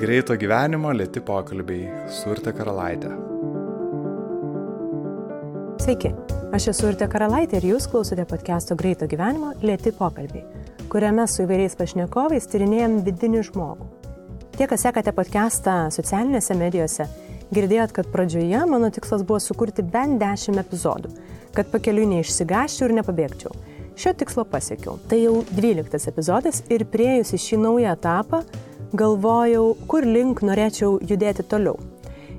Greito gyvenimo lėti pokalbiai su Urte Karalaitė. Sveiki, aš esu Urte Karalaitė ir jūs klausote podcast'o Greito gyvenimo lėti pokalbiai, kuriame su įvairiais pašnekovais tyrinėjom vidinį žmogų. Tie, kas sekate podcast'ą socialinėse medijose, girdėjot, kad pradžioje mano tikslas buvo sukurti bent 10 epizodų, kad pakeliui neišsigaščiau ir nepabėgčiau. Šio tikslo pasiekiau. Tai jau 12 epizodas ir prieėjus į šį naują etapą galvojau, kur link norėčiau judėti toliau.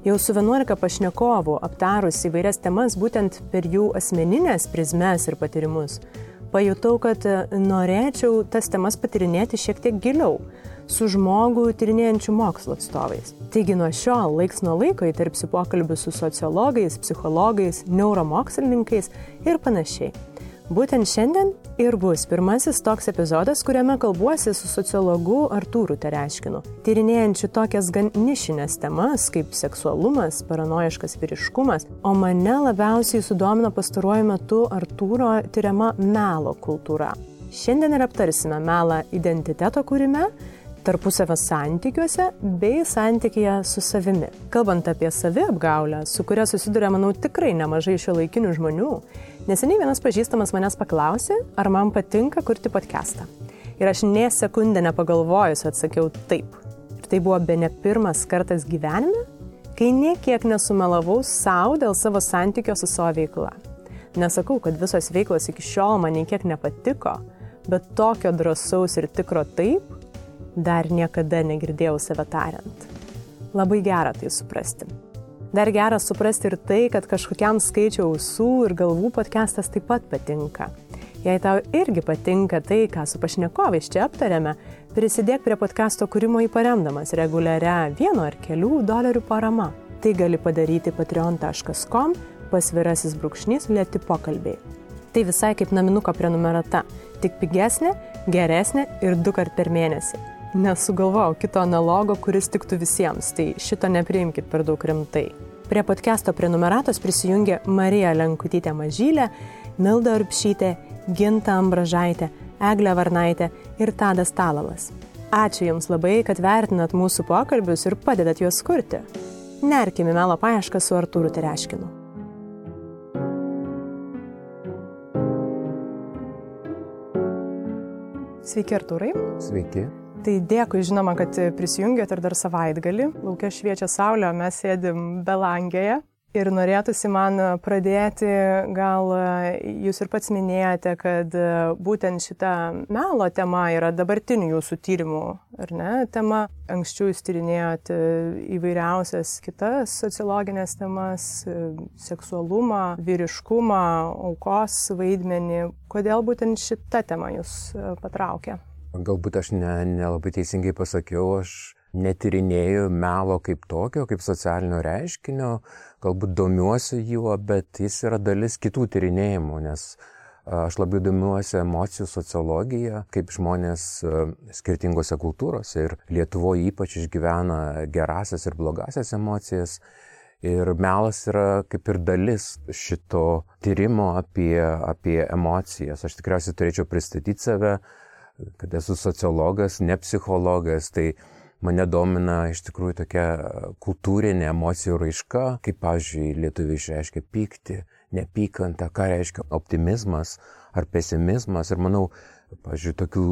Jau su 11 pašnekovų aptarus įvairias temas būtent per jų asmeninės prizmes ir patyrimus, pajutau, kad norėčiau tas temas patirinėti šiek tiek giliau, su žmogų tyrinėjančių mokslo atstovais. Taigi nuo šiol laiks nuo laiko įterpsiu pokalbį su sociologais, psichologais, neuromokslininkais ir panašiai. Būtent šiandien ir bus pirmasis toks epizodas, kuriame kalbuosi su sociologu Artūru Tereškinu, tyrinėjančiu tokias gan nišinės temas kaip seksualumas, paranoiškas vyriškumas, o mane labiausiai sudomino pastaruoju metu Artūro tyriama melo kultūra. Šiandien ir aptarsime melą identiteto kūrime, tarpusavio santykiuose bei santykėje su savimi. Kalbant apie saviapgaulę, su kuria susiduria, manau, tikrai nemažai šio laikinių žmonių, neseniai vienas pažįstamas manęs paklausė, ar man patinka kurti podcastą. Ir aš nie sekundę nepagalvojus atsakiau taip. Ir tai buvo be ne pirmas kartas gyvenime, kai niekiek nesumelavau savo dėl savo santykio su savo veikla. Nesakau, kad visos veiklos iki šiol man niekiek nepatiko, bet tokio drąsaus ir tikro taip dar niekada negirdėjau save tariant. Labai gera tai suprasti. Dar gera suprasti ir tai, kad kažkokiam skaičiu ausų ir galvų podcastas taip pat patinka. Jei tau irgi patinka tai, ką su pašnekovais čia aptarėme, prisidėk prie podkasto kūrimo įparemdamas reguliaria vieno ar kelių dolerių parama. Tai gali padaryti patreon.com pasvirasis brūkšnys lėti pokalbiai. Tai visai kaip naminuko prenumerata, tik pigesnė, geresnė ir du kart per mėnesį nesugalvojau kito analogo, kuris tiktų visiems, tai šito nepriimkite per daug rimtai. Prie podcast'o prenumeratos prisijungė Marija Lenkutytė Mažylė, Milda Urpšytė, Ginta Ambražaitė, Eglė Varnaitė ir Tadas Talalas. Ačiū Jums labai, kad vertinat mūsų pokalbius ir padedat juos kurti. Nerkime melo paiešką su Artūru Tereškinu. Sveiki, Artūrai. Sveiki. Tai dėkui, žinoma, kad prisijungėt ir dar savaitgalį. Laukia šviečia saulė, mes sėdim belangėje. Ir norėtųsi man pradėti, gal jūs ir pats minėjote, kad būtent šita melo tema yra dabartinių jūsų tyrimų, ar ne, tema. Anksčiau jūs tyrinėjote įvairiausias kitas sociologinės temas - seksualumą, vyriškumą, aukos vaidmenį. Kodėl būtent šita tema jūs patraukė? Galbūt aš nelabai ne teisingai pasakiau, aš netirinėjau melo kaip tokio, kaip socialinio reiškinio, galbūt domiuosi juo, bet jis yra dalis kitų tyrinėjimų, nes aš labai domiuosi emocijų sociologija, kaip žmonės skirtingose kultūrose ir Lietuvoje ypač išgyvena gerasias ir blogasias emocijas. Ir melas yra kaip ir dalis šito tyrimo apie, apie emocijas. Aš tikriausiai turėčiau pristatyti save kad esu sociologas, ne psichologas, tai mane domina iš tikrųjų tokia kultūrinė emocijų raiška, kaip, pavyzdžiui, lietuviai išreiškia pyktį, nepykantą, ką reiškia optimizmas ar pesimizmas. Ir manau, pavyzdžiui, tokių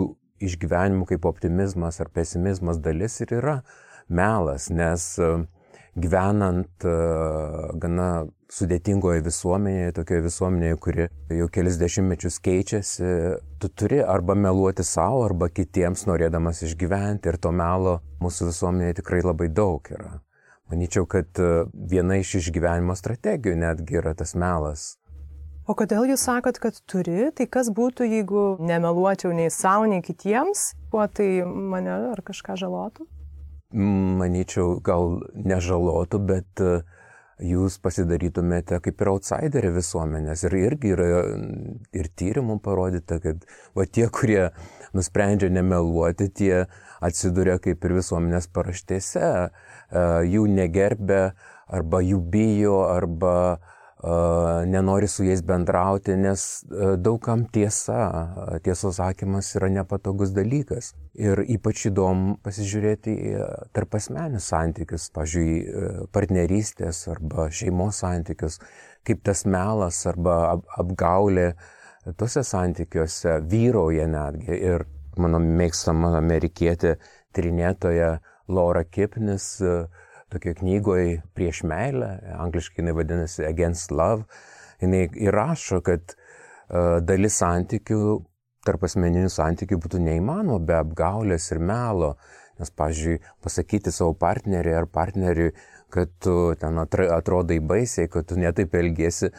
išgyvenimų kaip optimizmas ar pesimizmas dalis ir yra melas, nes gyvenant gana sudėtingoje visuomenėje, tokioje visuomenėje, kuri jau kelis dešimtmečius keičiasi, tu turi arba meluoti savo, arba kitiems norėdamas išgyventi ir to melo mūsų visuomenėje tikrai labai daug yra. Manyčiau, kad e, viena iš išgyvenimo strategijų netgi yra tas melas. O kodėl jūs sakot, kad turi, tai kas būtų, jeigu nemeluočiau nei savo, nei kitiems, kuo tai mane ar kažką žalotų? Manyčiau, gal nežalotų, bet uh, jūs pasidarytumėte kaip ir outsiderį visuomenės. Ir irgi yra ir tyrimų parodyta, kad va tie, kurie nusprendžia nemeluoti, tie atsiduria kaip ir visuomenės paraštėse, e, jų negerbė arba jų bijo arba nenori su jais bendrauti, nes daugam tiesa, tiesos sakymas yra nepatogus dalykas. Ir ypač įdomu pasižiūrėti į tarp asmenius santykius, pažiūrėjau, partnerystės arba šeimos santykius, kaip tas melas arba apgaulė tuose santykiuose vyrauja netgi. Ir mano mėgstama amerikietė trinėtoja Laura Kipnis, tokio knygoje prieš meilę, angliškai jinai vadinasi Against Love, jinai įrašo, kad uh, dalis santykių, tarp asmeninių santykių būtų neįmanoma be apgaulės ir melo. Nes, pavyzdžiui, pasakyti savo partneriui ar partneriui, kad tu ten atrodai baisiai, kad tu netaip elgesi,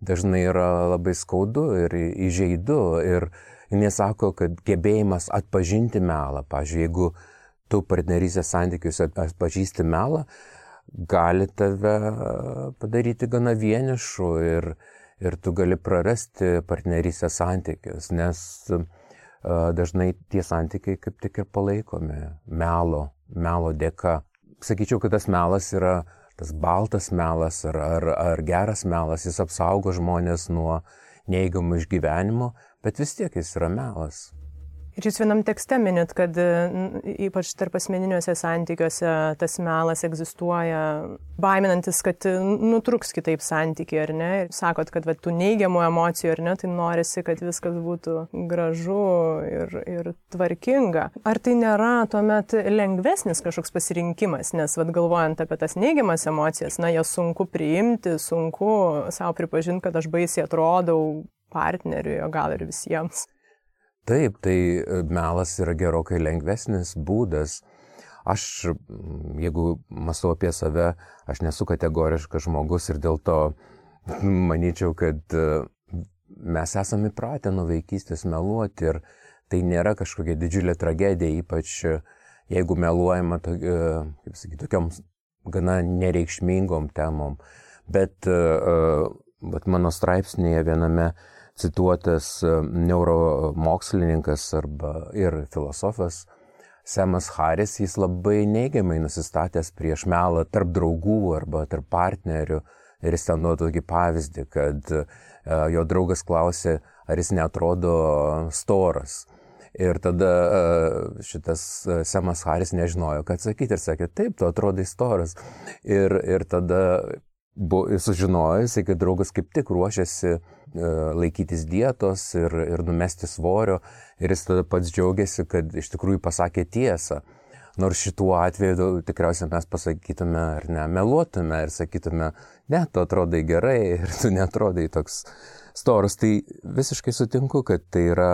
dažnai yra labai skaudu ir įžeidu. Ir jis sako, kad gebėjimas atpažinti melą, pavyzdžiui, jeigu tu partnerysės santykiuose atpažįsti melą, gali tave padaryti gana vienišu ir, ir tu gali prarasti partnerysės santykius, nes dažnai tie santykiai kaip tik ir palaikomi melo, melo dėka. Sakyčiau, kad tas melas yra tas baltas melas ar, ar, ar geras melas, jis apsaugo žmonės nuo neįgamų išgyvenimo, bet vis tiek jis yra melas. Ir jūs vienam tekste minit, kad ypač tarp asmeniniuose santykiuose tas melas egzistuoja, baiminantis, kad nutruks kitaip santykiai, ar ne? Ir sakot, kad va, tų neigiamų emocijų, ar ne, tai norisi, kad viskas būtų gražu ir, ir tvarkinga. Ar tai nėra tuomet lengvesnis kažkoks pasirinkimas, nes vad galvojant apie tas neigiamas emocijas, na, jas sunku priimti, sunku savo pripažinti, kad aš baisiai atrodau partneriui, o gal ir visiems. Taip, tai e, melas yra gerokai lengvesnis būdas. Aš, jeigu mąstau apie save, aš nesu kategoriškas žmogus ir dėl to manyčiau, kad e, mes esame įpratę nuo vaikystės meluoti ir tai nėra kažkokia didžiulė tragedija, ypač e, jeigu meluojama, to, kaip sakyti, tokiom gana nereikšmingom temom. Bet, bet mano straipsnėje viename cituotas e, neuromokslininkas arba ir filosofas Semas Haris, jis labai neigiamai nusistatęs prieš melą tarp draugų arba tarp partnerių. Ir jis ten duoda tokį pavyzdį, kad e, jo draugas klausė, ar jis netrodo storas. Ir tada e, šitas Semas Haris nežinojo, ką atsakyti ir sakė, taip, tu atrodai storas. Ir, ir tada buvo sužinojęs, kad draugas kaip tik ruošiasi E, laikytis dietos ir, ir numesti svorio. Ir jis tada pats džiaugiasi, kad iš tikrųjų pasakė tiesą. Nors šituo atveju tikriausiai mes pasakytume ar ne, meluotume ir sakytume, ne, tu atrodai gerai ir tu netrodai toks storas. Tai visiškai sutinku, kad tai yra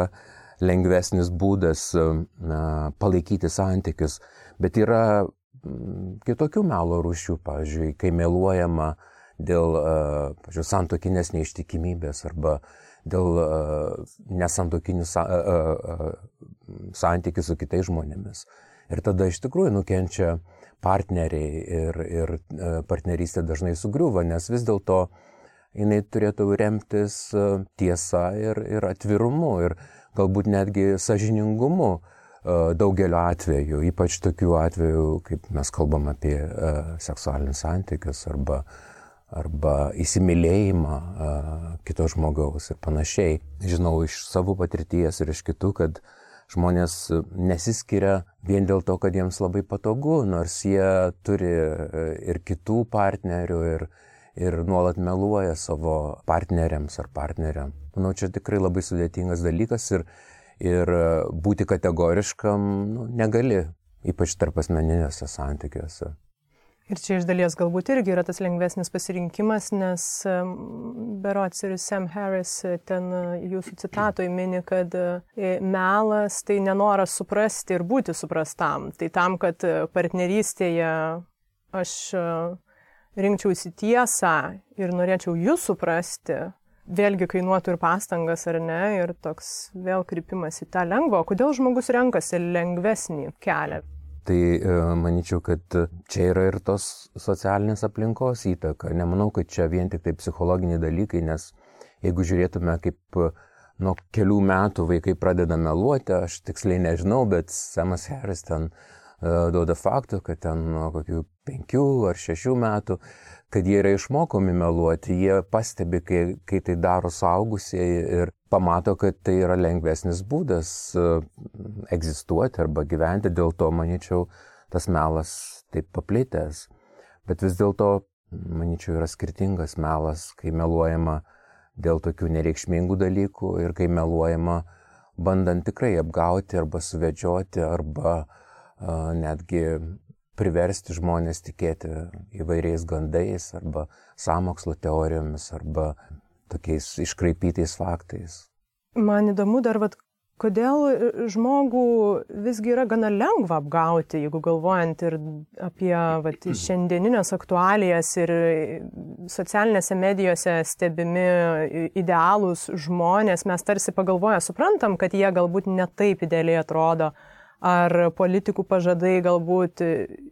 lengvesnis būdas na, palaikyti santykius. Bet yra kitokių melo rūšių, pavyzdžiui, kai meluojama dėl, pažiūrėjau, santokinės neištikimybės arba dėl nesantokinių santykių su kitais žmonėmis. Ir tada iš tikrųjų nukenčia partneriai ir, ir partnerystė dažnai sugriuva, nes vis dėlto jinai turėtų remtis tiesa ir, ir atvirumu ir galbūt netgi sažiningumu daugeliu atveju, ypač tokių atvejų, kaip mes kalbam apie seksualinius santykius arba arba įsimylėjimą kito žmogaus ir panašiai. Žinau iš savo patirties ir iš kitų, kad žmonės nesiskiria vien dėl to, kad jiems labai patogu, nors jie turi ir kitų partnerių ir, ir nuolat meluoja savo partneriams ar partneriam. Manau, čia tikrai labai sudėtingas dalykas ir, ir būti kategoriškam nu, negali, ypač tarp asmeninėse santykiuose. Ir čia iš dalies galbūt irgi yra tas lengvesnis pasirinkimas, nes berots ir Sam Harris e, ten e, jūsų citatoj mini, kad e, melas tai nenoras suprasti ir būti suprastam. Tai tam, kad partnerystėje aš rinkčiausi tiesą ir norėčiau jūs suprasti, vėlgi kainuotų ir pastangas ar ne, ir toks vėl krypimas į tą lengvą. Kodėl žmogus renkasi lengvesnį kelią? Tai e, manyčiau, kad čia yra ir tos socialinės aplinkos įtaka. Nemanau, kad čia vien tik tai psichologiniai dalykai, nes jeigu žiūrėtume, kaip nuo kelių metų vaikai pradeda meluoti, aš tiksliai nežinau, bet Samas Harris ten uh, duoda faktų, kad ten nuo kokių penkių ar šešių metų, kad jie yra išmokomi meluoti, jie pastebi, kai, kai tai daro saugusieji ir pamato, kad tai yra lengvesnis būdas e, egzistuoti arba gyventi, dėl to, manyčiau, tas melas taip paplitęs. Bet vis dėlto, manyčiau, yra skirtingas melas, kai meluojama dėl tokių nereikšmingų dalykų ir kai meluojama bandant tikrai apgauti arba suvedžioti arba uh, netgi priversti žmonės tikėti įvairiais gandais arba samokslo teorijomis arba tokiais iškraipytais faktais. Man įdomu dar, vat, kodėl žmogų visgi yra gana lengva apgauti, jeigu galvojant ir apie vat, šiandieninės aktualijas ir socialinėse medijose stebimi idealūs žmonės, mes tarsi pagalvoję suprantam, kad jie galbūt netaip idealiai atrodo ar politikų pažadai galbūt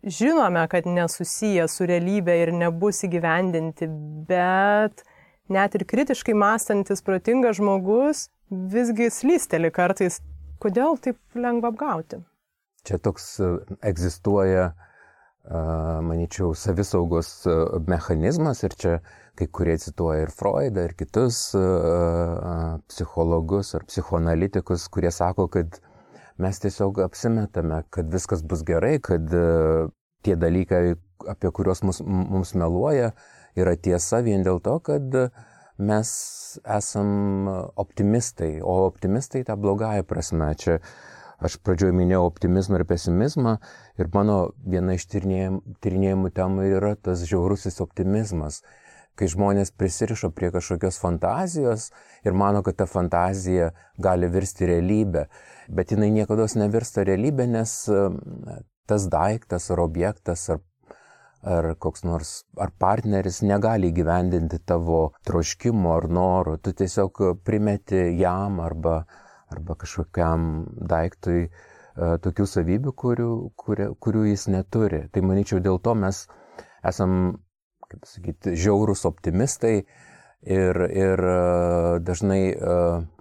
žinome, kad nesusiję su realybė ir nebus įgyvendinti, bet net ir kritiškai mąstantis protingas žmogus visgi slysteli kartais. Kodėl taip lengva apgauti? Čia toks e, egzistuoja, manyčiau, savisaugos e, mechanizmas ir čia kai kurie cituoja ir Freudą, ir kitus psichologus ar psichoanalitikus, kurie sako, kad mes tiesiog apsimetame, kad viskas bus gerai, kad e, tie dalykai, apie kuriuos mus, mums meluoja, yra tiesa vien dėl to, kad mes esam optimistai, o optimistai tą blogąją prasme. Čia aš pradžioje minėjau optimizmą ir pesimizmą ir mano viena iš tyrinėjimų temų yra tas žiaurusis optimizmas kai žmonės prisirišo prie kažkokios fantazijos ir mano, kad ta fantazija gali virsti realybę, bet jinai niekada nevirsta realybė, nes tas daiktas ar objektas ar, ar koks nors, ar partneris negali gyvendinti tavo troškimo ar norų, tu tiesiog primeti jam arba, arba kažkokiam daiktui e, tokių savybių, kurių, kurių, kurių jis neturi. Tai manyčiau, dėl to mes esam kaip sakyti, žiaurūs optimistai ir, ir e, dažnai e,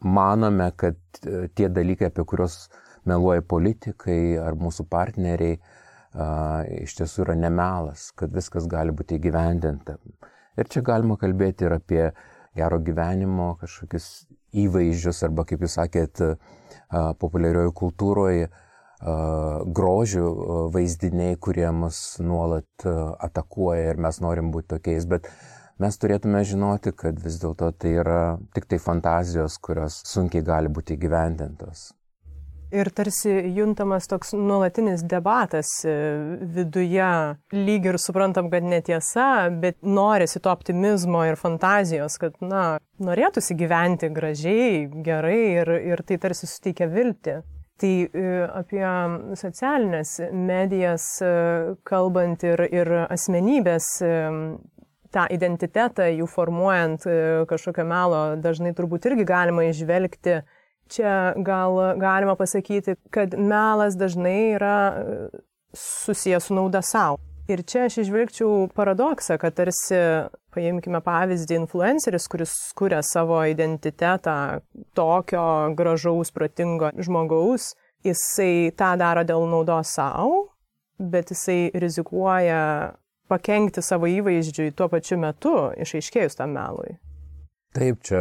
manome, kad e, tie dalykai, apie kuriuos meluoja politikai ar mūsų partneriai, iš tiesų yra nemelas, kad viskas gali būti įgyvendinta. Ir čia galima kalbėti ir apie gero gyvenimo kažkokius įvaizdžius arba, kaip jūs sakėt, populiarioje kultūroje grožių vaizdiniai, kurie mus nuolat atakuoja ir mes norim būti tokiais, bet mes turėtume žinoti, kad vis dėlto tai yra tik tai fantazijos, kurios sunkiai gali būti įgyvendintos. Ir tarsi juntamas toks nuolatinis debatas e, viduje, lyg ir suprantam, kad netiesa, bet norisi to optimizmo ir fantazijos, kad, na, norėtųsi gyventi gražiai, gerai ir, ir tai tarsi suteikia viltį. Tai e, apie socialinės medijas e, kalbant ir, ir asmenybės, tą identitetą, jų formuojant kažkokio melo, dažnai turbūt irgi galima išvelgti. Čia gal galima pasakyti, kad melas dažnai yra susijęs su nauda savo. Ir čia aš išvelgčiau paradoksą, kad tarsi, paimkime pavyzdį, influenceris, kuris kuria savo identitetą tokio gražaus, protingo žmogaus, jisai tą daro dėl naudos savo, bet jisai rizikuoja pakengti savo įvaizdžiui tuo pačiu metu, išaiškėjus tam melui. Taip, čia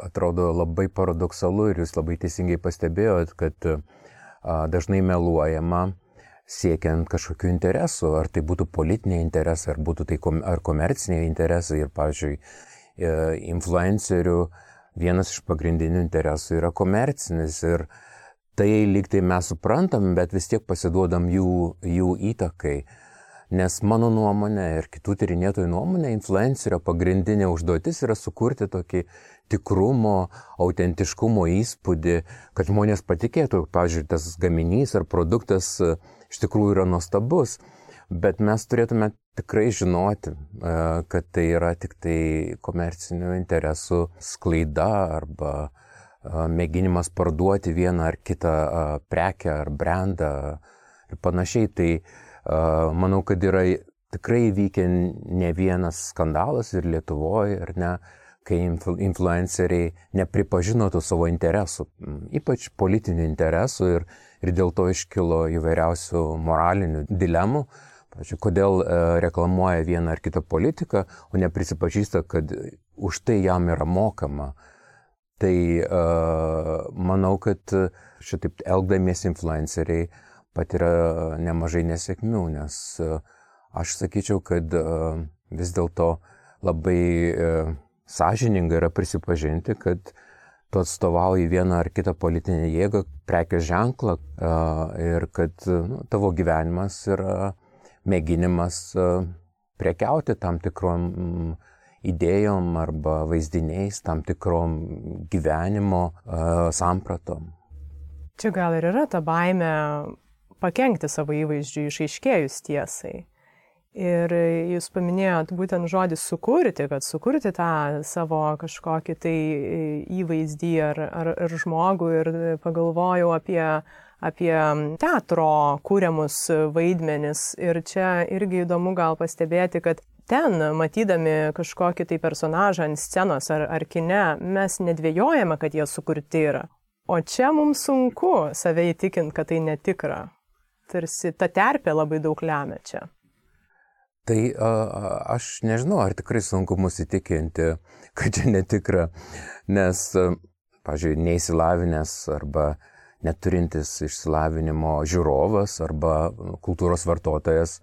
atrodo labai paradoksalu ir jūs labai teisingai pastebėjot, kad a, dažnai meluojama siekiant kažkokių interesų, ar tai būtų politiniai interesai, ar būtų tai kom, ar komerciniai interesai. Ir, pavyzdžiui, e, influencerių vienas iš pagrindinių interesų yra komercinis. Ir tai lyg tai mes suprantam, bet vis tiek pasiduodam jų, jų įtakai. Nes mano nuomonė ir kitų tyrinėtojų nuomonė, influencerio pagrindinė užduotis yra sukurti tokį tikrumo, autentiškumo įspūdį, kad žmonės patikėtų, pavyzdžiui, tas gaminys ar produktas iš tikrųjų yra nuostabus, bet mes turėtume tikrai žinoti, e, kad tai yra tik tai komercinių interesų sklaida arba e, mėginimas parduoti vieną ar kitą e, prekę ar brandą ir panašiai. Tai manau, kad yra tikrai įvykę ne vienas skandalas ir Lietuvoje, ar ne, kai influenceriai nepripažino tų savo interesų, ypač politinių interesų ir, ir dėl to iškilo įvairiausių moralinių dilemų, Pavyzdžiui, kodėl e, reklamuoja vieną ar kitą politiką, o neprisipažįsta, kad už tai jam yra mokama. Tai uh, manau, kad šitaip elgdamiesi influenceriai patiria nemažai nesėkmių, nes uh, aš sakyčiau, kad uh, vis dėlto labai sąžininga yra prisipažinti, kad tu atstovauji vieną ar kitą politinę jėgą, prekės ženklą ir kad nu, tavo gyvenimas yra mėginimas prekiauti tam tikrom idėjom arba vaizdiniais, tam tikrom gyvenimo sampratom. Čia gal ir yra ta baime pakengti savo įvaizdžiui išaiškėjus tiesai. Ir jūs paminėjot būtent žodį sukurti, kad sukurti tą savo kažkokį tai įvaizdį ar, ar, ar žmogų ir pagalvojau apie apie teatro kūriamus vaidmenis. Ir čia irgi įdomu gal pastebėti, kad ten, matydami kažkokį tai personažą ant scenos ar, ar kine, mes nedvėjojame, kad jie sukurti yra. O čia mums sunku save įtikinti, kad tai netikra. Tarsi ta terpė labai daug lemia čia. Tai a, aš nežinau, ar tikrai sunku mus įtikinti, kad čia netikra, nes, pažiūrėjau, neįsilavinęs arba neturintis išsilavinimo žiūrovas arba kultūros vartotojas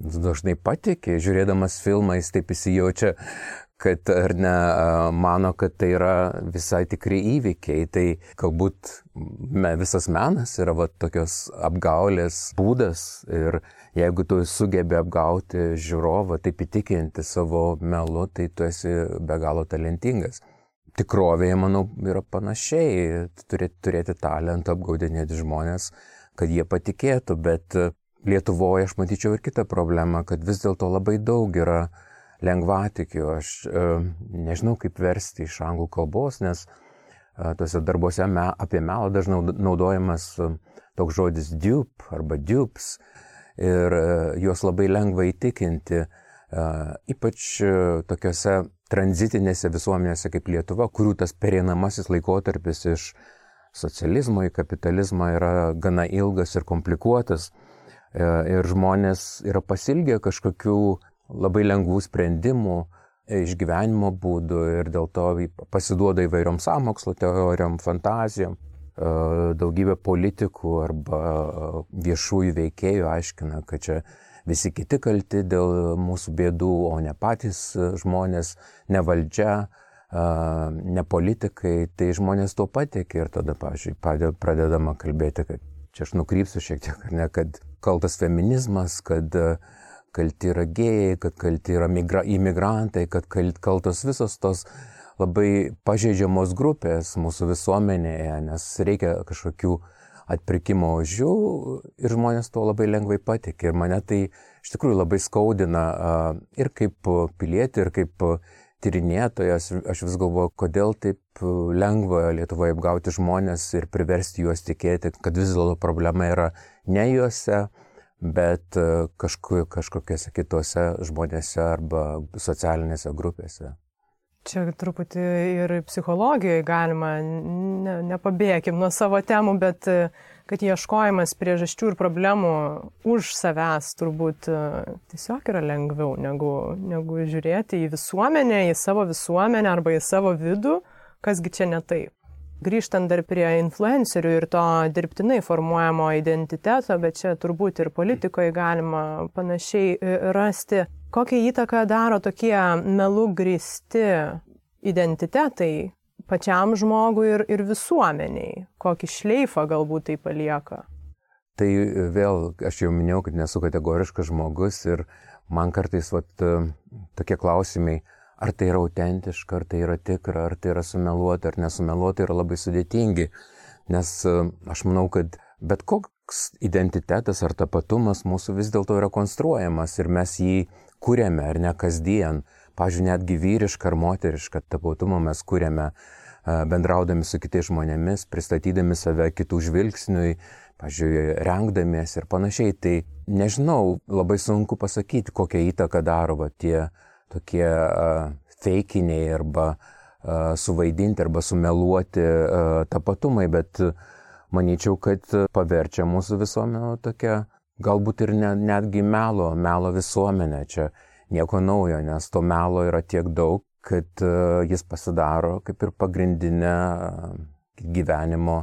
dažnai patikė, žiūrėdamas filmą, jis taip įsijaučia, kad ar ne mano, kad tai yra visai tikri įvykiai. Tai galbūt me, visas menas yra va, tokios apgaulės būdas ir jeigu tu sugebi apgauti žiūrovą, taip įtikinti savo melu, tai tu esi be galo talentingas tikrovėje, manau, yra panašiai. Turėti, turėti talentą, apgaudinėti žmonės, kad jie patikėtų, bet Lietuvoje aš matyčiau ir kitą problemą, kad vis dėlto labai daug yra lengvatikių. Aš e, nežinau, kaip versti iš anglų kalbos, nes e, tuose darbuose me, apie melą dažnai naudojamas e, toks žodis dupe arba dupes ir juos labai lengva įtikinti, ypač tokiuose tranzitinėse visuomenėse kaip Lietuva, kurių tas pereinamasis laikotarpis iš socializmo į kapitalizmą yra gana ilgas ir komplikuotas. Ir žmonės yra pasilgę kažkokių labai lengvų sprendimų, e, išgyvenimo būdų ir dėl to pasiduoda įvairiom samokslo teorijom, fantazijom. E, daugybė politikų arba viešųjų veikėjų aiškina, kad čia visi kiti kalti dėl mūsų bėdų, o ne patys žmonės, ne valdžia, ne politikai, tai žmonės to patikė ir tada, pavyzdžiui, pradedama kalbėti, kad čia aš nukrypsiu šiek tiek, ne, kad kaltas feminizmas, kad kalti yra gėjai, kad kalti yra migra, imigrantai, kad kaltos visos tos labai pažeidžiamos grupės mūsų visuomenėje, nes reikia kažkokių atpirkimo ožių ir žmonės to labai lengvai patikė. Ir mane tai iš tikrųjų labai skaudina ir kaip pilietį, ir kaip tyrinėtojas. Aš vis galvoju, kodėl taip lengva Lietuvoje apgauti žmonės ir priversti juos tikėti, kad vis dėlto problema yra ne juose, bet kažku, kažkokiose kitose žmonėse arba socialinėse grupėse. Čia truputį ir psichologijoje galima, ne, nepabėgim nuo savo temų, bet kad ieškojimas priežasčių ir problemų už savęs turbūt tiesiog yra lengviau negu, negu žiūrėti į visuomenę, į savo visuomenę arba į savo vidų, kasgi čia ne taip. Grįžtant dar prie influencerių ir to dirbtinai formuojamo identiteto, bet čia turbūt ir politikoje galima panašiai rasti Kokią įtaką daro tokie melų gristi identitetai pačiam žmogui ir, ir visuomeniai? Kokį šleifą galbūt tai palieka? Tai vėl, aš jau minėjau, kad nesu kategoriškas žmogus ir man kartais vat, tokie klausimai, ar tai yra autentiška, ar tai yra tikra, ar tai yra sumeluota, ar nesumeluota, yra labai sudėtingi. Nes aš manau, kad bet koks identitetas ar tapatumas mūsų vis dėlto yra konstruojamas ir mes jį kūrėme, ar ne kasdien. Pavyzdžiui, netgi vyrišką ar moterišką tapatumą mes kūrėme bendraudami su kitais žmonėmis, pristatydami save kitų žvilgsniui, pažiūrėjau, rengdamiesi ir panašiai. Tai nežinau, labai sunku pasakyti, kokią įtaką daro tie tokie uh, feikiniai arba uh, suvaidinti arba sumeluoti uh, tapatumai, bet manyčiau, kad paverčia mūsų visuomenę tokia galbūt ir ne, netgi melo, melo visuomenė. Čia nieko naujo, nes to melo yra tiek daug, kad uh, jis pasidaro kaip ir pagrindinė uh, gyvenimo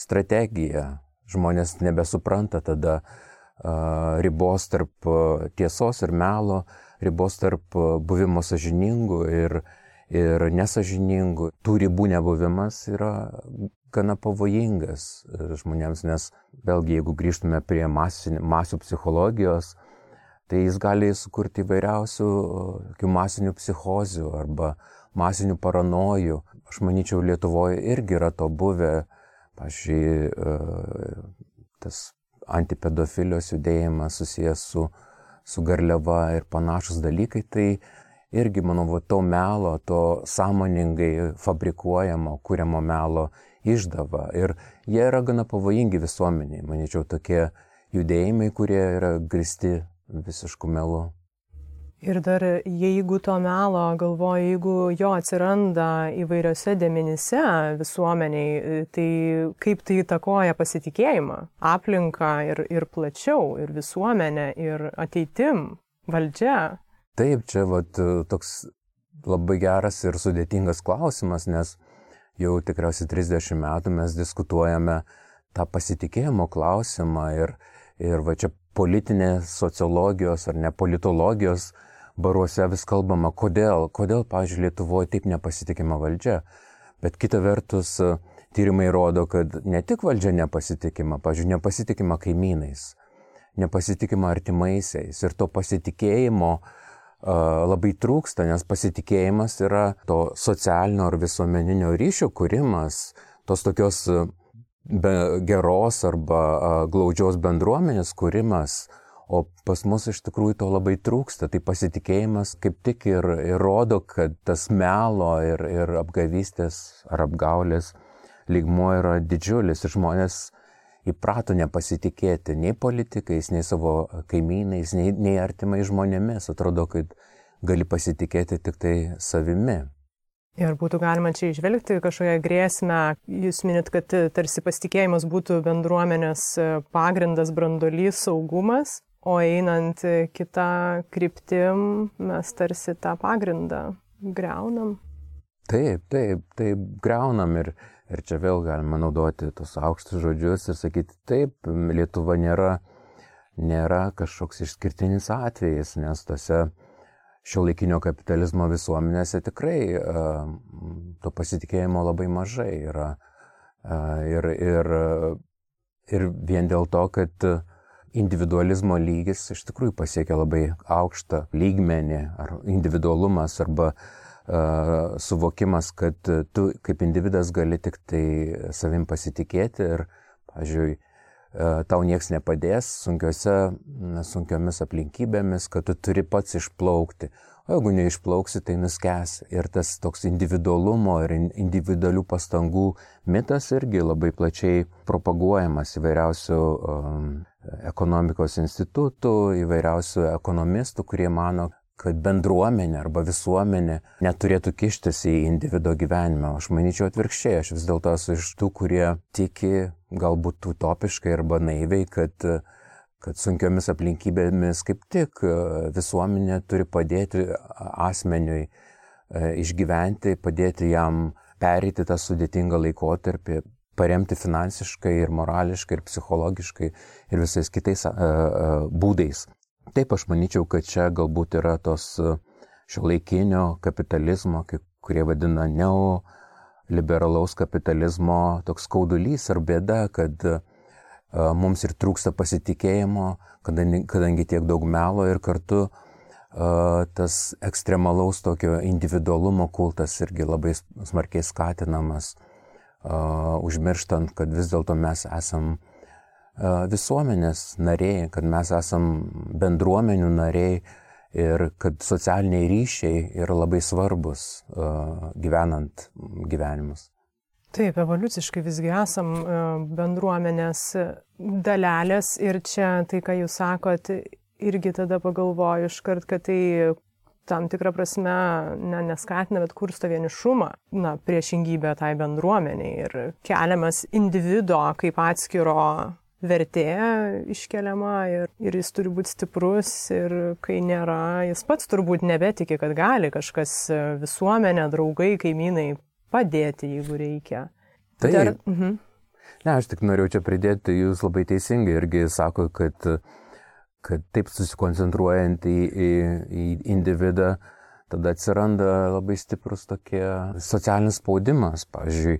strategija. Žmonės nebesupranta tada uh, ribos tarp uh, tiesos ir melo, ribos tarp uh, buvimo sažiningų ir, ir nesažiningų. Tų ribų nebuvimas yra gana pavojingas e, žmonėms, nes vėlgi, jeigu grįžtume prie masinių, masių psichologijos, tai jis gali sukurti įvairiausių e, masinių psichozių arba masinių paranojų. Aš manyčiau, Lietuvoje irgi yra to buvę, pažiūrėjau, e, tas antipedofilijos judėjimas susijęs su, su garliava ir panašus dalykai, tai irgi, manau, va, to melo, to sąmoningai fabrikuojamo, kūriamo melo išdava. Ir jie yra gana pavojingi visuomeniai, manyčiau, tokie judėjimai, kurie yra gristi visiškų melų. Ir dar jeigu to melo, galvoju, jeigu jo atsiranda įvairiose dėmenyse visuomeniai, tai kaip tai įtakoja pasitikėjimą, aplinką ir, ir plačiau, ir visuomenę, ir ateitim, valdžia. Taip, čia vat, toks labai geras ir sudėtingas klausimas, nes jau tikriausiai 30 metų mes diskutuojame tą pasitikėjimo klausimą ir, ir va čia politinės sociologijos ar ne politologijos baruose vis kalbama, kodėl, kodėl, pavyzdžiui, Lietuvoje taip nepasitikima valdžia. Bet kita vertus, tyrimai rodo, kad ne tik valdžia nepasitikima, pavyzdžiui, nepasitikima kaimynais, nepasitikima artimaisiais ir to pasitikėjimo uh, labai trūksta, nes pasitikėjimas yra to socialinio ar visuomeninio ryšio kūrimas, tos tokios be, geros arba glaudžios bendruomenės kūrimas, o pas mus iš tikrųjų to labai trūksta. Tai pasitikėjimas kaip tik ir, ir rodo, kad tas melo ir, ir apgavystės ar apgaulės lygmuo yra didžiulis ir žmonės įprato nepasitikėti nei politikais, nei savo kaimynais, nei, nei artimai žmonėmis. Atrodo, kad gali pasitikėti tik tai savimi. Ir būtų galima čia išvelgti kažkokią grėsmę. Jūs minit, kad tarsi pasitikėjimas būtų bendruomenės pagrindas, brandolys, saugumas, o einant kitą kryptim mes tarsi tą pagrindą greunam. Taip, taip, taip, greunam ir, Ir čia vėl galima naudoti tos aukštus žodžius ir sakyti, taip, Lietuva nėra, nėra kažkoks išskirtinis atvejis, nes tose šio laikinio kapitalizmo visuomenėse tikrai uh, to pasitikėjimo labai mažai yra. Uh, ir, ir, ir vien dėl to, kad individualizmo lygis iš tikrųjų pasiekia labai aukštą lygmenį, ar individualumas, arba uh, suvokimas, kad tu kaip individas gali tik tai savim pasitikėti ir, pažiūrėjau, tau nieks nepadės sunkiose, sunkiomis aplinkybėmis, kad tu turi pats išplaukti. O jeigu neišplauksi, tai nuskęs. Ir tas toks individualumo ir individualių pastangų mitas irgi labai plačiai propaguojamas įvairiausių um, ekonomikos institutų, įvairiausių ekonomistų, kurie mano, kad bendruomenė arba visuomenė neturėtų kištis į individuo gyvenimą. Aš manyčiau atvirkščiai, aš vis dėlto esu iš tų, kurie tiki galbūt utopiškai arba naiviai, kad, kad sunkiomis aplinkybėmis kaip tik visuomenė turi padėti asmeniui e, išgyventi, padėti jam perėti tą sudėtingą laikotarpį, paremti finansiškai ir morališkai ir psichologiškai ir visais kitais būdais. Taip, aš manyčiau, kad čia galbūt yra tos e, šio laikinio kapitalizmo, kaip, kurie vadina neoliberalaus kapitalizmo toks skaudulys ar bėda, kad mums ir trūksta pasitikėjimo, kadangi, kadangi tiek daug melo ir kartu tas ekstremalaus tokio individualumo kultas irgi labai smarkiai skatinamas, užmirštant, kad vis dėlto mes esam visuomenės nariai, kad mes esam bendruomenių nariai ir kad socialiniai ryšiai yra labai svarbus gyvenant gyvenimus. Taip, evoliuciškai visgi esam bendruomenės dalelės ir čia tai, ką jūs sakot, irgi tada pagalvoju iškart, kad tai tam tikrą prasme ne, neskatina, bet kursto vienišumą, na, priešingybę tai bendruomeniai ir keliamas individo kaip atskiro vertė iškeliama ir, ir jis turi būti stiprus ir kai nėra, jis pats turbūt nebetiki, kad gali kažkas e, visuomenė, draugai, kaimynai padėti, jeigu reikia. Tai, Dar, mhm. Ne, aš tik norėjau čia pridėti, jūs labai teisingai irgi sako, kad, kad taip susikoncentruojant į, į, į individą, tada atsiranda labai stiprus tokie socialinis spaudimas, pavyzdžiui,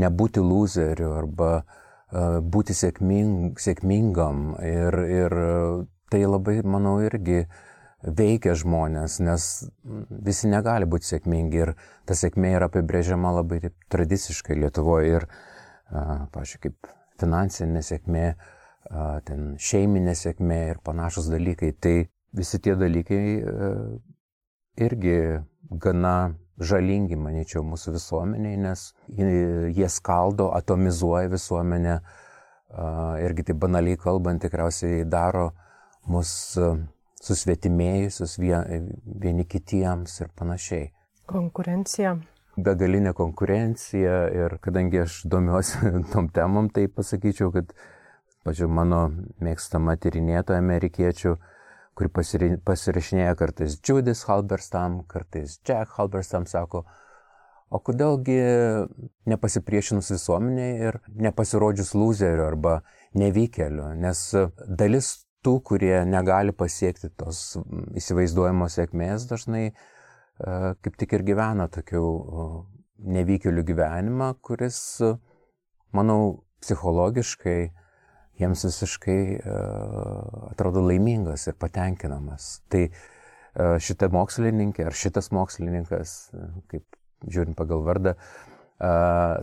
nebūti loseriu arba uh, būti sėkming, sėkmingam. Ir, ir tai labai, manau, irgi veikia žmonės, nes visi negali būti sėkmingi ir ta sėkmė yra apibrėžiama labai taip, tradiciškai Lietuvoje ir, pažiūrėjau, kaip finansinė sėkmė, ten šeiminė sėkmė ir panašus dalykai. Tai visi tie dalykai uh, irgi gana žalingi, manyčiau, mūsų visuomeniai, nes jie skaldo, atomizuoja visuomenę, irgi taip banaliai kalbant, tikriausiai daro mus susvetimėjusius vieni kitiems ir panašiai. Konkurencija. Begalinė konkurencija ir kadangi aš domiuosi tom temom, tai pasakyčiau, kad, pažiūrėjau, mano mėgstama tyrinėtoja amerikiečių kuri pasirašinėja kartais Judis Halberstam, kartais Jack Halberstam, sako, o kodėlgi nepasipriešinus visuomeniai ir nepasirodžius loseriu arba nevykeliu, nes dalis tų, kurie negali pasiekti tos įsivaizduojamos sėkmės, dažnai e, kaip tik ir gyvena tokių nevykėlių gyvenimą, kuris, manau, psichologiškai jiems visiškai uh, atrodo laimingas ir patenkinamas. Tai uh, šita mokslininkė ar šitas mokslininkas, kaip žiūrint pagal vardą,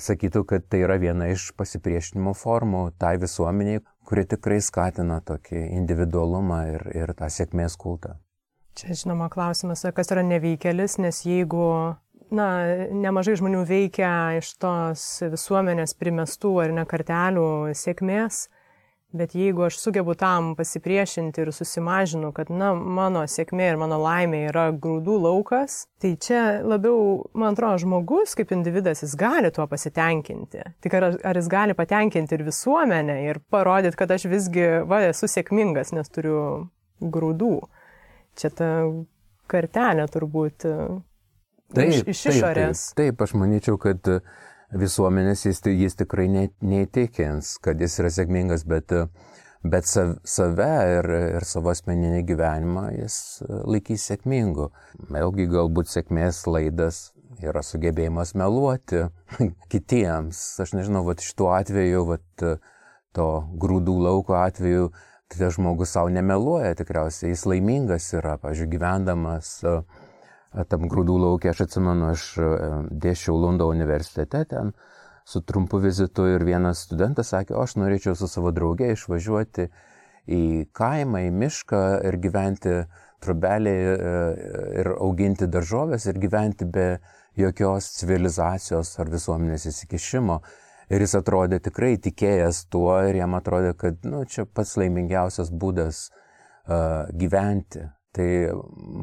sakytų, kad tai yra viena iš pasipriešinimo formų tai visuomeniai, kuri tikrai skatina tokį individualumą ir, ir tą sėkmės kultą. Čia žinoma klausimas, kas yra nevykėlis, nes jeigu na, nemažai žmonių veikia iš tos visuomenės primestų ar ne kartelių sėkmės, Bet jeigu aš sugebu tam pasipriešinti ir susimažinu, kad, na, mano sėkmė ir mano laimė yra grūdų laukas, tai čia labiau, man atrodo, žmogus kaip individas, jis gali tuo pasitenkinti. Tik ar, ar jis gali patenkinti ir visuomenę ir parodyti, kad aš visgi, va, esu sėkmingas, nes turiu grūdų. Čia ta kartelė turbūt taip, iš, iš išorės. Taip, taip, taip, aš manyčiau, kad uh, visuomenės jis, jis tikrai ne, neįtikins, kad jis yra sėkmingas, bet, bet save ir, ir savo asmeninį gyvenimą jis laikys sėkmingu. Vėlgi galbūt sėkmės laidas yra sugebėjimas meluoti kitiems. Aš nežinau, va šituo atveju, va to grūdų lauko atveju, tai žmogus savo nemeluoja tikriausiai, jis laimingas yra, pažiūrėjau, gyvendamas uh, tam grūdų laukia, aš atsimenu, aš e, dėšiau Lundo universitete ten su trumpu vizitu ir vienas studentas sakė, aš norėčiau su savo draugė išvažiuoti į kaimą, į mišką ir gyventi trubelį e, ir auginti daržovės ir gyventi be jokios civilizacijos ar visuomenės įsikišimo. Ir jis atrodė tikrai tikėjęs tuo ir jam atrodė, kad nu, čia pats laimingiausias būdas uh, gyventi. Tai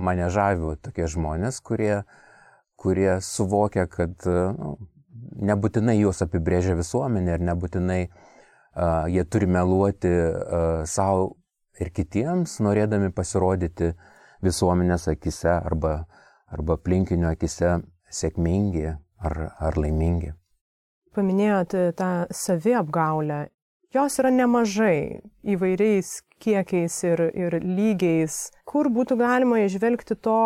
mane žaviu tokie žmonės, kurie, kurie suvokia, kad nu, nebūtinai juos apibrėžia visuomenė ir nebūtinai uh, jie turi meluoti uh, savo ir kitiems, norėdami pasirodyti visuomenės akise arba, arba aplinkinių akise sėkmingi ar, ar laimingi. Paminėjote tą saviapgaulę. Jos yra nemažai įvairiais kiekiais ir, ir lygiais, kur būtų galima išvelgti to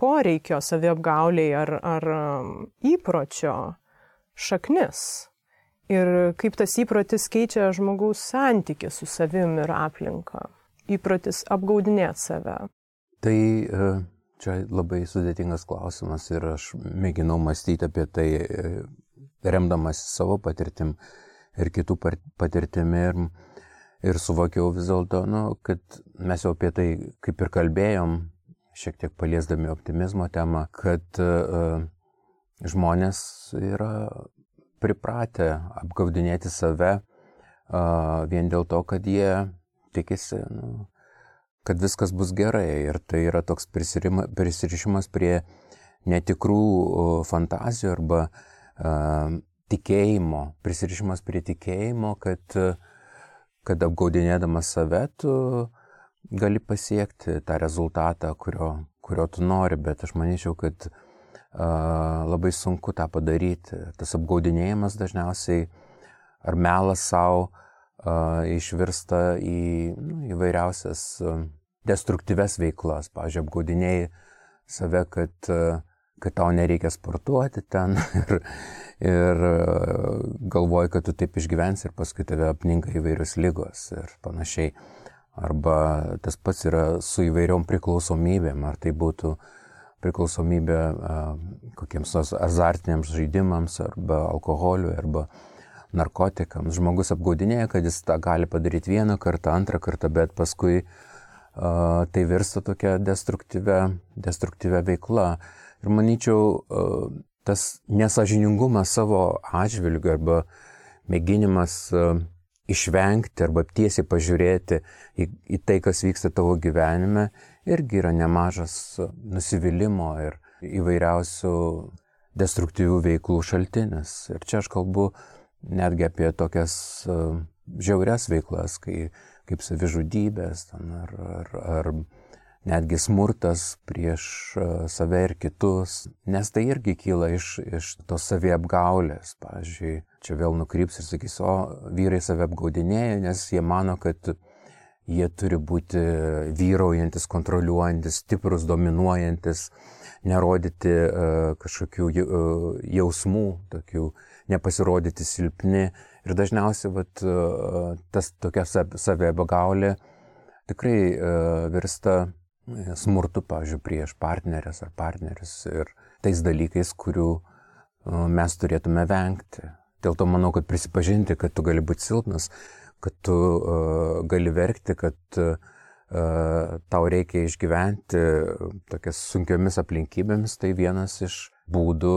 poreikio saviapgauliai ar, ar um, įpročio šaknis. Ir kaip tas įprotis keičia žmogaus santyki su savim ir aplinka. Įprotis apgaudinėti save. Tai e, čia labai sudėtingas klausimas ir aš mėginau mąstyti apie tai, e, remdamas savo patirtim ir kitų patirtimi. Ir ir suvokiau vis dėlto, nu, kad mes jau apie tai kaip ir kalbėjom, šiek tiek paliesdami optimizmo temą, kad uh, žmonės yra pripratę apgaudinėti save uh, vien dėl to, kad jie tikisi, nu, kad viskas bus gerai. Ir tai yra toks prisirišimas prie netikrų fantazijų arba uh, tikėjimo, prisirišimas prie tikėjimo, kad uh, kad apgaudinėdamas save tu gali pasiekti tą rezultatą, kurio, kurio tu nori, bet aš manyčiau, kad a, labai sunku tą padaryti. Tas apgaudinėjimas dažniausiai ar melas savo išvirsta į nu, įvairiausias destruktyves veiklas. Pavyzdžiui, apgaudinėjai save, kad, kad tau nereikia sportuoti ten ir, ir galvoji, kad tu taip išgyvensi ir paskui tave apninka įvairius lygos ir panašiai. Arba tas pats yra su įvairiom priklausomybėm, ar tai būtų priklausomybė kokiems nors azartiniams žaidimams, arba alkoholiui, arba narkotikams. Žmogus apgaudinėja, kad jis tą gali padaryti vieną kartą, antrą kartą, bet paskui uh, tai virsta tokia destruktyvia, destruktyvia veikla. Ir manyčiau, uh, tas nesažiningumas savo atžvilgiu arba mėginimas uh, išvengti arba tiesiai pažiūrėti į, į tai, kas vyksta tavo gyvenime, irgi yra nemažas nusivylimų ir įvairiausių destruktyvių veiklų šaltinis. Ir čia aš kalbu netgi apie tokias žiaurias veiklas, kai, kaip savižudybės ar, ar, ar netgi smurtas prieš save ir kitus, nes tai irgi kyla iš, iš tos saviapgaulės. Pavyzdžiui, čia vėl nukryps ir sakys, o vyrai save apgaudinėja, nes jie mano, kad jie turi būti vyraujantis, kontroliuojantis, stiprus, dominuojantis, nerodyti uh, kažkokių uh, jausmų, tokių, nepasirodyti silpni. Ir dažniausiai vat, uh, tas tokia saviapgaulė tikrai uh, virsta smurtu, pavyzdžiui, prieš partnerės ar partneris ir tais dalykais, kurių mes turėtume vengti. Dėl to manau, kad prisipažinti, kad tu gali būti silpnas, kad tu uh, gali verkti, kad uh, tau reikia išgyventi tokias sunkiomis aplinkybėmis, tai vienas iš būdų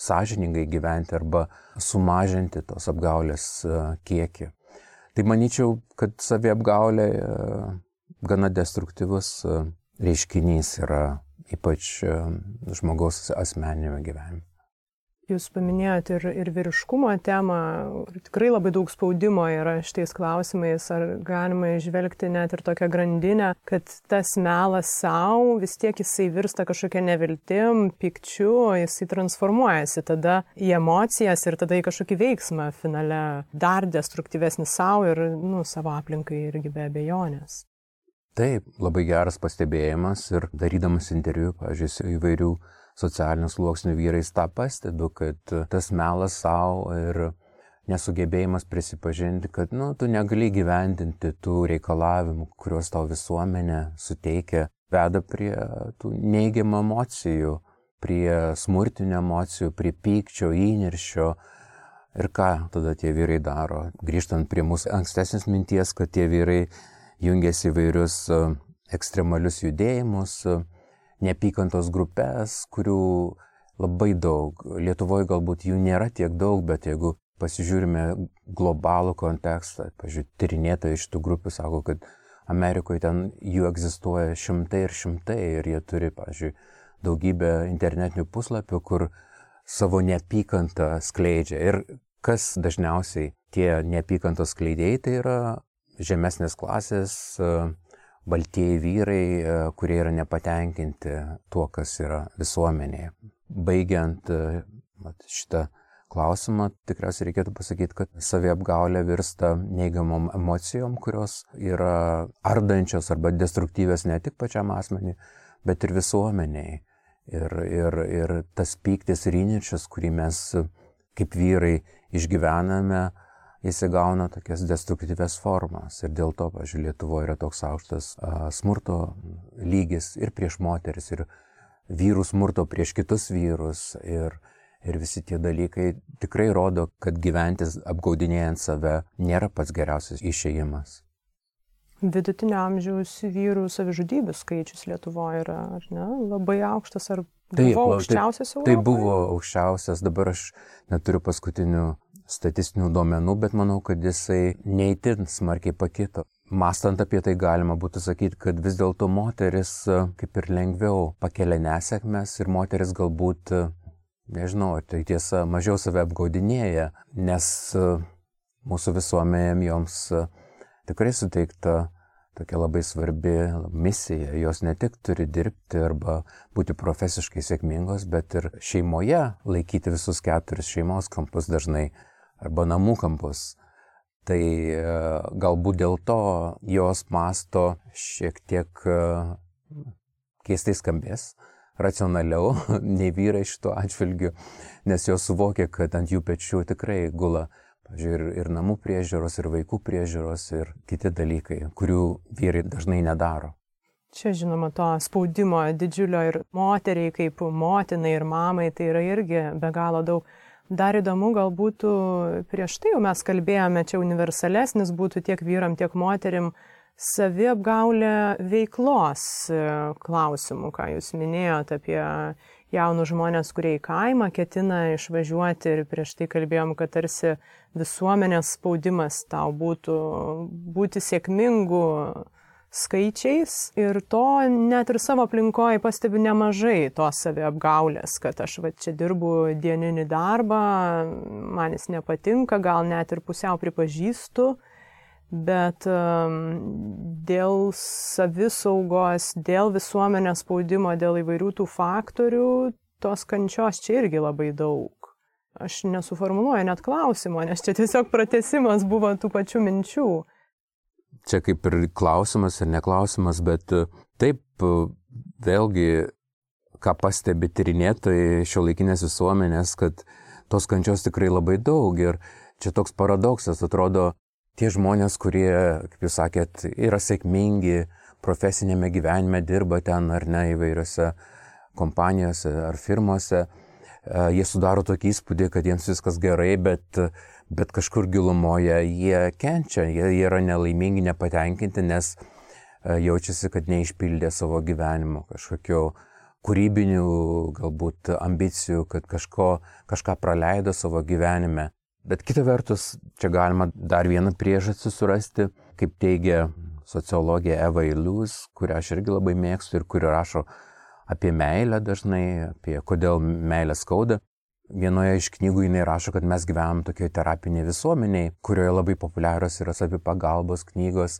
sąžiningai gyventi arba sumažinti tos apgaulės kiekį. Tai manyčiau, kad saviapgaulė gana destruktyvus reiškinys yra ypač žmogaus asmeninėme gyvenime. Jūs paminėjote ir, ir vyriškumo temą, tikrai labai daug spaudimo yra šitais klausimais, ar galima išvelgti net ir tokią grandinę, kad tas melas savo vis tiek jisai virsta kažkokia neviltim, pikčiu, jisai transformuojasi tada į emocijas ir tada į kažkokį veiksmą finale, dar destruktyvesnį savo ir nu, savo aplinkai irgi be abejonės. Taip, labai geras pastebėjimas ir darydamas interviu, pažiūrėjau, įvairių socialinių sluoksnių vyrais tą pastebiu, kad tas melas savo ir nesugebėjimas prisipažinti, kad nu, tu negali gyvendinti tų reikalavimų, kuriuos tau visuomenė suteikia, veda prie tų neigiamų emocijų, prie smurtinių emocijų, prie pykčio, įniršio. Ir ką tada tie vyrai daro? Grįžtant prie mūsų ankstesnės minties, kad tie vyrai jungiasi įvairius ekstremalius judėjimus, neapykantos grupės, kurių labai daug. Lietuvoje galbūt jų nėra tiek daug, bet jeigu pasižiūrime globalų kontekstą, pažiūrėjau, tyrinėtojai iš tų grupių sako, kad Amerikoje ten jų egzistuoja šimtai ir šimtai ir jie turi, pažiūrėjau, daugybę internetinių puslapių, kur savo neapykantą skleidžia. Ir kas dažniausiai tie neapykantos skleidėjai, tai yra žemesnės klasės, baltieji vyrai, e, kurie yra nepatenkinti tuo, kas yra visuomenėje. Baigiant e, šitą klausimą, tikriausiai reikėtų pasakyti, kad saviapgaulė virsta neigiamom emocijom, kurios yra ardančios arba destruktyvės ne tik pačiam asmeniui, bet ir visuomeniai. Ir, ir, ir tas pyktis ir įničias, kurį mes kaip vyrai išgyvename, jis įgauna tokias destruktyves formas. Ir dėl to, pažiūrėjau, Lietuvoje yra toks aukštas smurto lygis ir prieš moteris, ir vyrų smurto prieš kitus vyrus. Ir, ir visi tie dalykai tikrai rodo, kad gyventis apgaudinėjant save nėra pats geriausias išėjimas. Vidutinio amžiaus vyrų savižudybių skaičius Lietuvoje yra ne, labai aukštas ar Taip, buvo aukščiausias Europoje? Tai buvo aukščiausias, dabar aš neturiu paskutinių statistinių duomenų, bet manau, kad jisai neįtin smarkiai pakito. Mastant apie tai galima būtų sakyti, kad vis dėlto moteris e, kaip ir lengviau pakelia nesėkmes ir moteris galbūt, e, nežinau, tai tiesa, mažiau save apgaudinėja, nes e, mūsų visuomenėm joms tikrai suteikta tokia labai svarbi misija. Jos ne tik turi dirbti arba būti profesiškai sėkmingos, bet ir šeimoje laikyti visus keturis šeimos kampus dažnai arba namų kampus. Tai e, galbūt dėl to jos masto šiek tiek e, keistai skambės, racionaliau nei vyrai šituo atžvilgiu, nes jos suvokia, kad ant jų pečių tikrai gula ir, ir namų priežiūros, ir vaikų priežiūros, ir kiti dalykai, kurių vyrai dažnai nedaro. Čia žinoma to spaudimo didžiulio ir moteriai kaip motinai ir mamai tai yra irgi be galo daug. Dar įdomu, gal būtų prieš tai jau mes kalbėjome, čia universalesnis būtų tiek vyram, tiek moterim saviapgaulė veiklos e, klausimų, ką jūs minėjote apie jaunus žmonės, kurie į kaimą ketina išvažiuoti ir prieš tai kalbėjom, kad tarsi visuomenės spaudimas tau būtų būti sėkmingu skaičiais ir to net ir savo aplinkoje pastebiu nemažai tos saviapgaulės, kad aš va čia dirbu dieninį darbą, man jis nepatinka, gal net ir pusiau pripažįstu bet dėl savisaugos, dėl visuomenės spaudimo, dėl įvairių tų faktorių, tos kančios čia irgi labai daug. Aš nesuformuluoju net klausimo, nes čia tiesiog pratesimas buvo tų pačių minčių. Čia kaip ir klausimas ir neklausimas, bet e, taip, e, vėlgi, ką pastebi tyrinėtojai šio laikinės visuomenės, kad tos kančios tikrai labai daug ir čia toks paradoksas, atrodo, tie žmonės, kurie, kaip jūs sakėt, yra sėkmingi profesinėme gyvenime, dirba ten ar ne įvairiose kompanijose ar firmose, e, jie sudaro tokį įspūdį, kad jiems viskas gerai, bet, bet kažkur gilumoje jie kenčia, jie, yra nelaimingi, nepatenkinti, nes e, jaučiasi, kad neišpildė savo gyvenimo kažkokio kūrybinių galbūt ambicijų, kad kažko, kažką praleido savo gyvenime. Bet kita vertus, čia galima dar vieną priežastį surasti, kaip teigia sociologija Eva Ilus, kurią aš irgi labai mėgstu ir kuri rašo apie meilę dažnai, apie kodėl meilė skauda. Vienoje iš knygų jinai rašo, kad mes gyvenam tokioje terapinėje visuomeniai, kurioje labai populiarios yra savipagalbos knygos,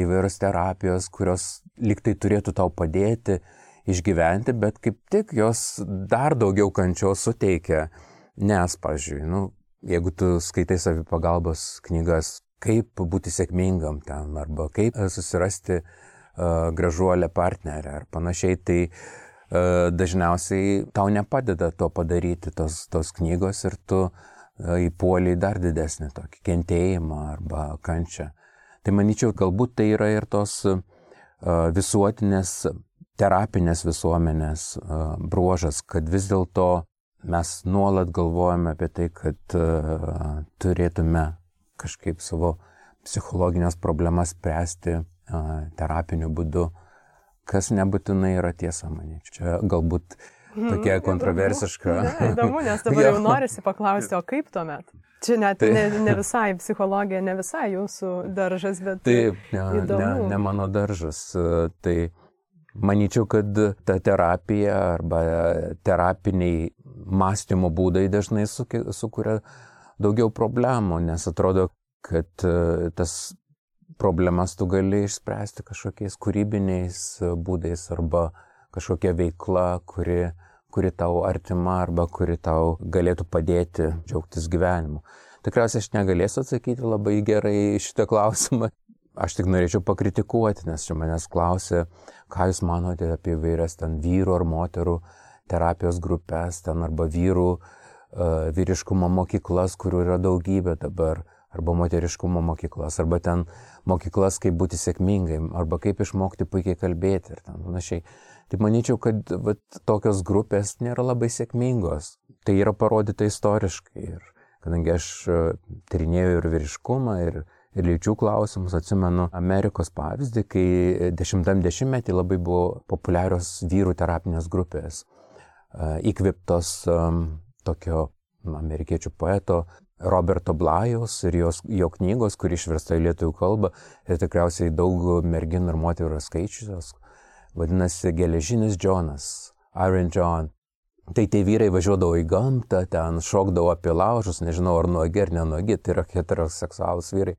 įvairios terapijos, kurios liktai turėtų tau padėti išgyventi, bet kaip tik jos dar daugiau kančios suteikia. Nes, pažiūrėjau, nu, Jeigu tu skaitai savipagalbos knygas, kaip būti sėkmingam ten, arba kaip susirasti uh, gražuolę partnerę ar panašiai, tai uh, dažniausiai tau nepadeda to padaryti tos, tos knygos ir tu uh, įpuoliai dar didesnį tokį kentėjimą arba kančią. Tai manyčiau, galbūt tai yra ir tos uh, visuotinės terapinės visuomenės bruožas, kad vis dėlto mes nuolat galvojame apie tai, kad turėtume kažkaip savo psichologinės problemas spręsti terapiniu būdu, kas nebūtinai yra tiesa, manyčiau. Čia galbūt tokia kontroversiška. Ne, įdomu, nes dabar jau norisi paklausti, o kaip tuomet? Čia net tai... ne, ne visai psichologija, ne visai jūsų daržas, bet... Taip, ne, ne, ne mano daržas. Tai Manyčiau, kad ta terapija arba terapiniai mąstymo būdai dažnai sukuria daugiau problemų, nes atrodo, kad tas problemas tu gali išspręsti kažkokiais kūrybiniais būdais arba kažkokia veikla, kuri, kuri tau artima arba kuri tau galėtų padėti džiaugtis gyvenimu. Tikriausiai aš negalėsiu atsakyti labai gerai šitą klausimą, Aš tik norėčiau pakritikuoti, nes čia manęs klausė, ką Jūs manote apie vairias ten vyrų ar moterų terapijos grupės, ten arba vyrų uh, vyriškumo mokyklas, kurių yra daugybė dabar, arba moteriškumo mokyklas, arba ten mokyklas, kaip būti sėkmingai, arba kaip išmokti puikiai kalbėti ir ten panašiai. Tai manyčiau, kad vat, tokios grupės nėra labai sėkmingos. Tai yra parodyta istoriškai. Ir kadangi aš uh, tyrinėjau ir vyriškumą, ir ir lyčių klausimus. Atsimenu Amerikos pavyzdį, kai dešimtam dešimtmetį labai buvo populiarios vyrų terapinės grupės, įkviptos tokio amerikiečių poeto Roberto Blajaus ir jos, jo knygos, kuri išversta į lietuvių kalbą ir tikriausiai daug merginų ir moterų yra skaičiusios, vadinasi Geležinis Džonas, Iron John. Tai tie vyrai važiuodavo į gamtą, ten šokdavo apie laužus, nežinau ar nuogi ar nenuogi, tai yra heteroseksualus vyrai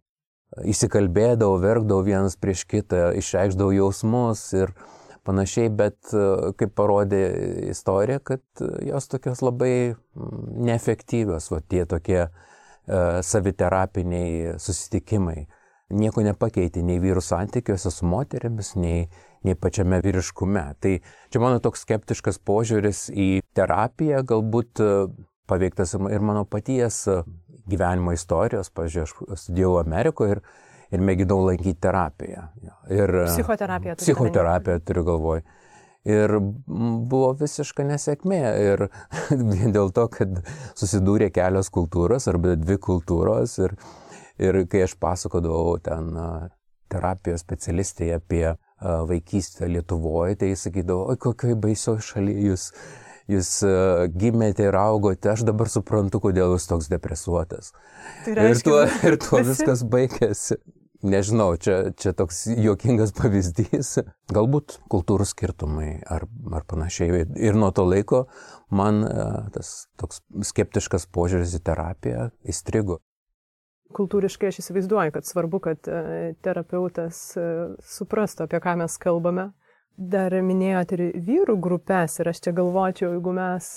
įsikalbėdavau, verkdavau vienas prieš kitą, išreikšdavau jausmus ir panašiai, bet kaip parodė istorija, kad jos tokios labai mm, neefektyvios, va tie tokie saviterapiniai susitikimai. Nieko nepakeitė nei vyrų santykiuose su moteriamis, nei, nei pačiame vyriškume. Tai čia mano toks skeptiškas požiūris į terapiją, galbūt paveiktas ir mano paties gyvenimo istorijos. Pavyzdžiui, aš studijavau Amerikoje ir, ir mėginau lankyti terapiją. Ir, psichoterapiją. Psichoterapiją turiu galvoj. Ir buvo visiška nesėkmė. Ir vien dėl to, kad susidūrė kelios kultūros arba dvi kultūros. Ir, ir kai aš pasakodavau ten terapijos specialistai apie vaikystę Lietuvoje, tai jis sakydavo, oi kokioj baisioje šalyje jūs jūs gimėte ir augote, aš dabar suprantu, kodėl jūs toks depresuotas. Tai reiškia, ir tuo, ir tuo viskas baigėsi. Nežinau, čia, čia toks juokingas pavyzdys. Galbūt kultūrų skirtumai ar, ar panašiai. Ir nuo to laiko man e, tas toks skeptiškas požiūris į terapiją įstrigo. Kultūriškai aš įsivaizduoju, kad svarbu, kad e, terapeutas suprastų, apie ką mes kalbame Dar minėjot ir vyrų grupės ir aš čia galvočiau, jeigu mes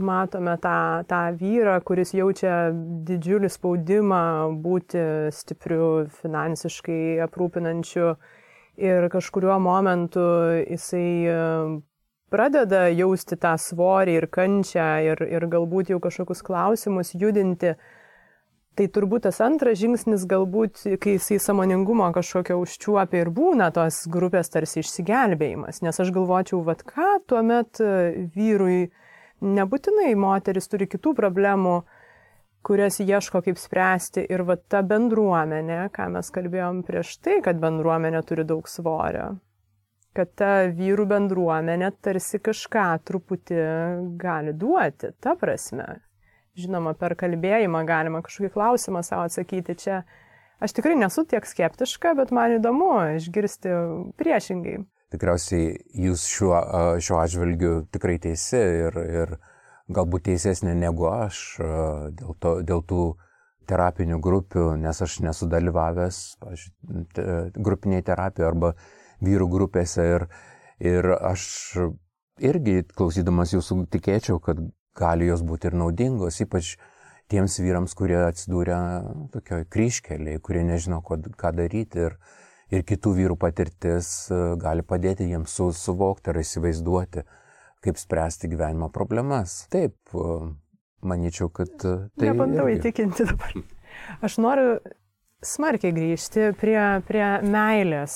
matome tą, tą vyrą, kuris jaučia didžiulį spaudimą būti stipriu, finansiškai aprūpinančiu ir kažkuriuo momentu jisai pradeda jausti tą svorį ir kančią ir, ir galbūt jau kažkokius klausimus judinti, Tai turbūt tas antras žingsnis galbūt, kai jisai samoningumo kažkokio užčiuopia ir būna tos grupės tarsi išsigelbėjimas. Nes aš galvočiau, vad ką tuomet e, vyrui, nebūtinai moteris turi kitų problemų, kurias ieško kaip spręsti. Ir va ta bendruomenė, ką mes kalbėjom prieš tai, kad bendruomenė turi daug svorio. Kad ta vyrų bendruomenė tarsi kažką truputį gali duoti, ta prasme žinoma, per kalbėjimą galima kažkokį klausimą savo atsakyti. Čia aš tikrai nesu tiek skeptiška, bet man įdomu išgirsti priešingai. Tikriausiai jūs šiuo, šiuo atžvilgiu tikrai teisi ir, ir galbūt teisesnė negu aš dėl, to, dėl tų terapinių grupių, nes aš nesu dalyvavęs grupiniai terapijoje arba vyrų grupėse ir, ir aš irgi klausydamas jūsų tikėčiau, kad gali jos būti ir naudingos, ypač tiems vyrams, kurie atsidūrė tokioj kryškeliai, kurie nežino, ko, ką daryti ir, ir kitų vyrų patirtis e, gali padėti jiems su, suvokti ar įsivaizduoti, kaip spręsti gyvenimo problemas. Taip, e, manyčiau, kad e, tai... Nebandau irgi... įtikinti dabar. Aš noriu smarkiai grįžti prie, prie meilės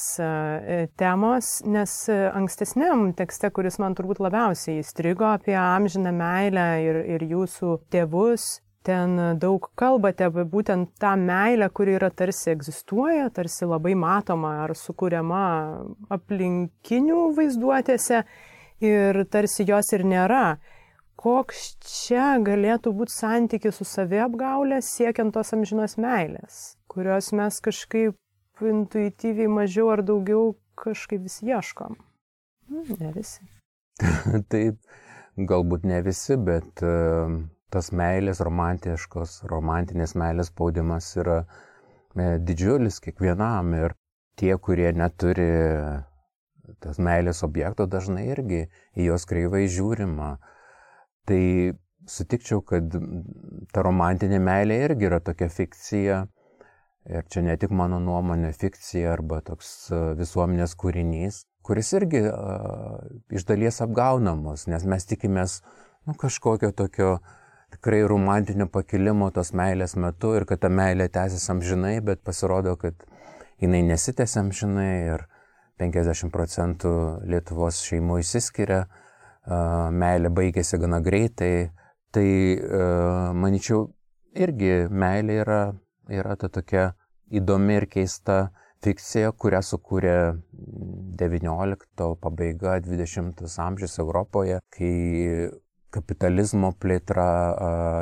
temos, nes ankstesniam tekste, kuris man turbūt labiausiai įstrigo apie amžiną meilę ir, ir jūsų tėvus, ten daug kalbate apie būtent tą meilę, kuri yra tarsi egzistuoja, tarsi labai matoma ar sukūriama aplinkinių vaizduotėse ir tarsi jos ir nėra. Koks čia galėtų būti santykis su saviapgaulė siekiant tos amžinos meilės? kurios mes kažkaip intuityviai mažiau ar daugiau kažkaip vis ieškom. Hmm, ne visi. Taip, galbūt ne visi, bet tas meilės romantiškos, romantinės meilės spaudimas yra uh, didžiulis kiekvienam ir tie, kurie neturi tas meilės objekto, dažnai irgi į jos kreivai žiūrima. Tai sutikčiau, kad ta romantinė meilė irgi yra tokia fikcija, Ir čia ne tik mano nuomonė, fikcija arba toks e, visuomenės kūrinys, kuris irgi uh, iš dalies apgaunamas, nes mes tikimės nu, kažkokio tokio tikrai romantinio pakilimo tos meilės metu ir kad ta meilė tęsis amžinai, bet pasirodo, kad jinai nesitęsia amžinai ir 50 procentų Lietuvos šeimų įsiskiria, meilė baigėsi gana greitai. Tai, manyčiau, irgi meilė yra yra ta tokia įdomi ir keista fikcija, kurią sukūrė XIX pabaiga, XX amžius Europoje, kai kapitalizmo plėtra,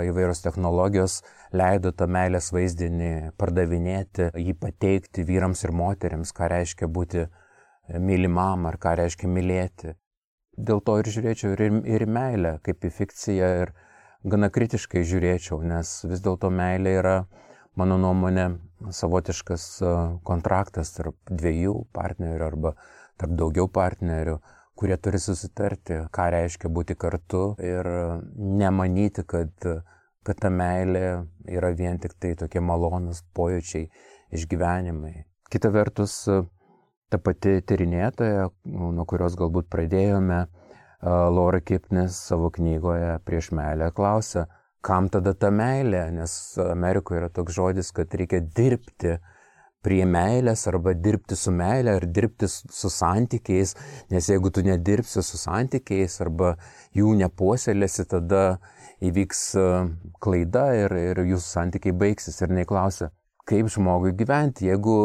įvairios technologijos leido tą meilės vaizdinį pardavinėti, jį pateikti vyrams ir moteriams, ką reiškia būti mylimam ar ką reiškia mylėti. Dėl to ir žiūrėčiau ir, ir meilę kaip į fikciją ir gana kritiškai žiūrėčiau, nes vis dėlto meilė yra mano nuomonė, savotiškas kontraktas tarp dviejų partnerių arba tarp daugiau partnerių, kurie turi susitarti, ką reiškia būti kartu ir nemanyti, kad, kad ta meilė yra vien tik tai tokie malonus pojūčiai, išgyvenimai. Kita vertus, ta pati tyrinėtoja, nuo kurios galbūt pradėjome, Laura Kipnis savo knygoje prieš meilę klausia, kam tada ta meilė, nes Amerikoje yra toks žodis, kad reikia dirbti prie meilės arba dirbti su meilė ar dirbti su santykiais, nes jeigu tu nedirbsi su santykiais arba jų nepuoselėsi, tada įvyks klaida ir, ir jūsų santykiai baigsis. Ir neklausia, kaip žmogui gyventi, jeigu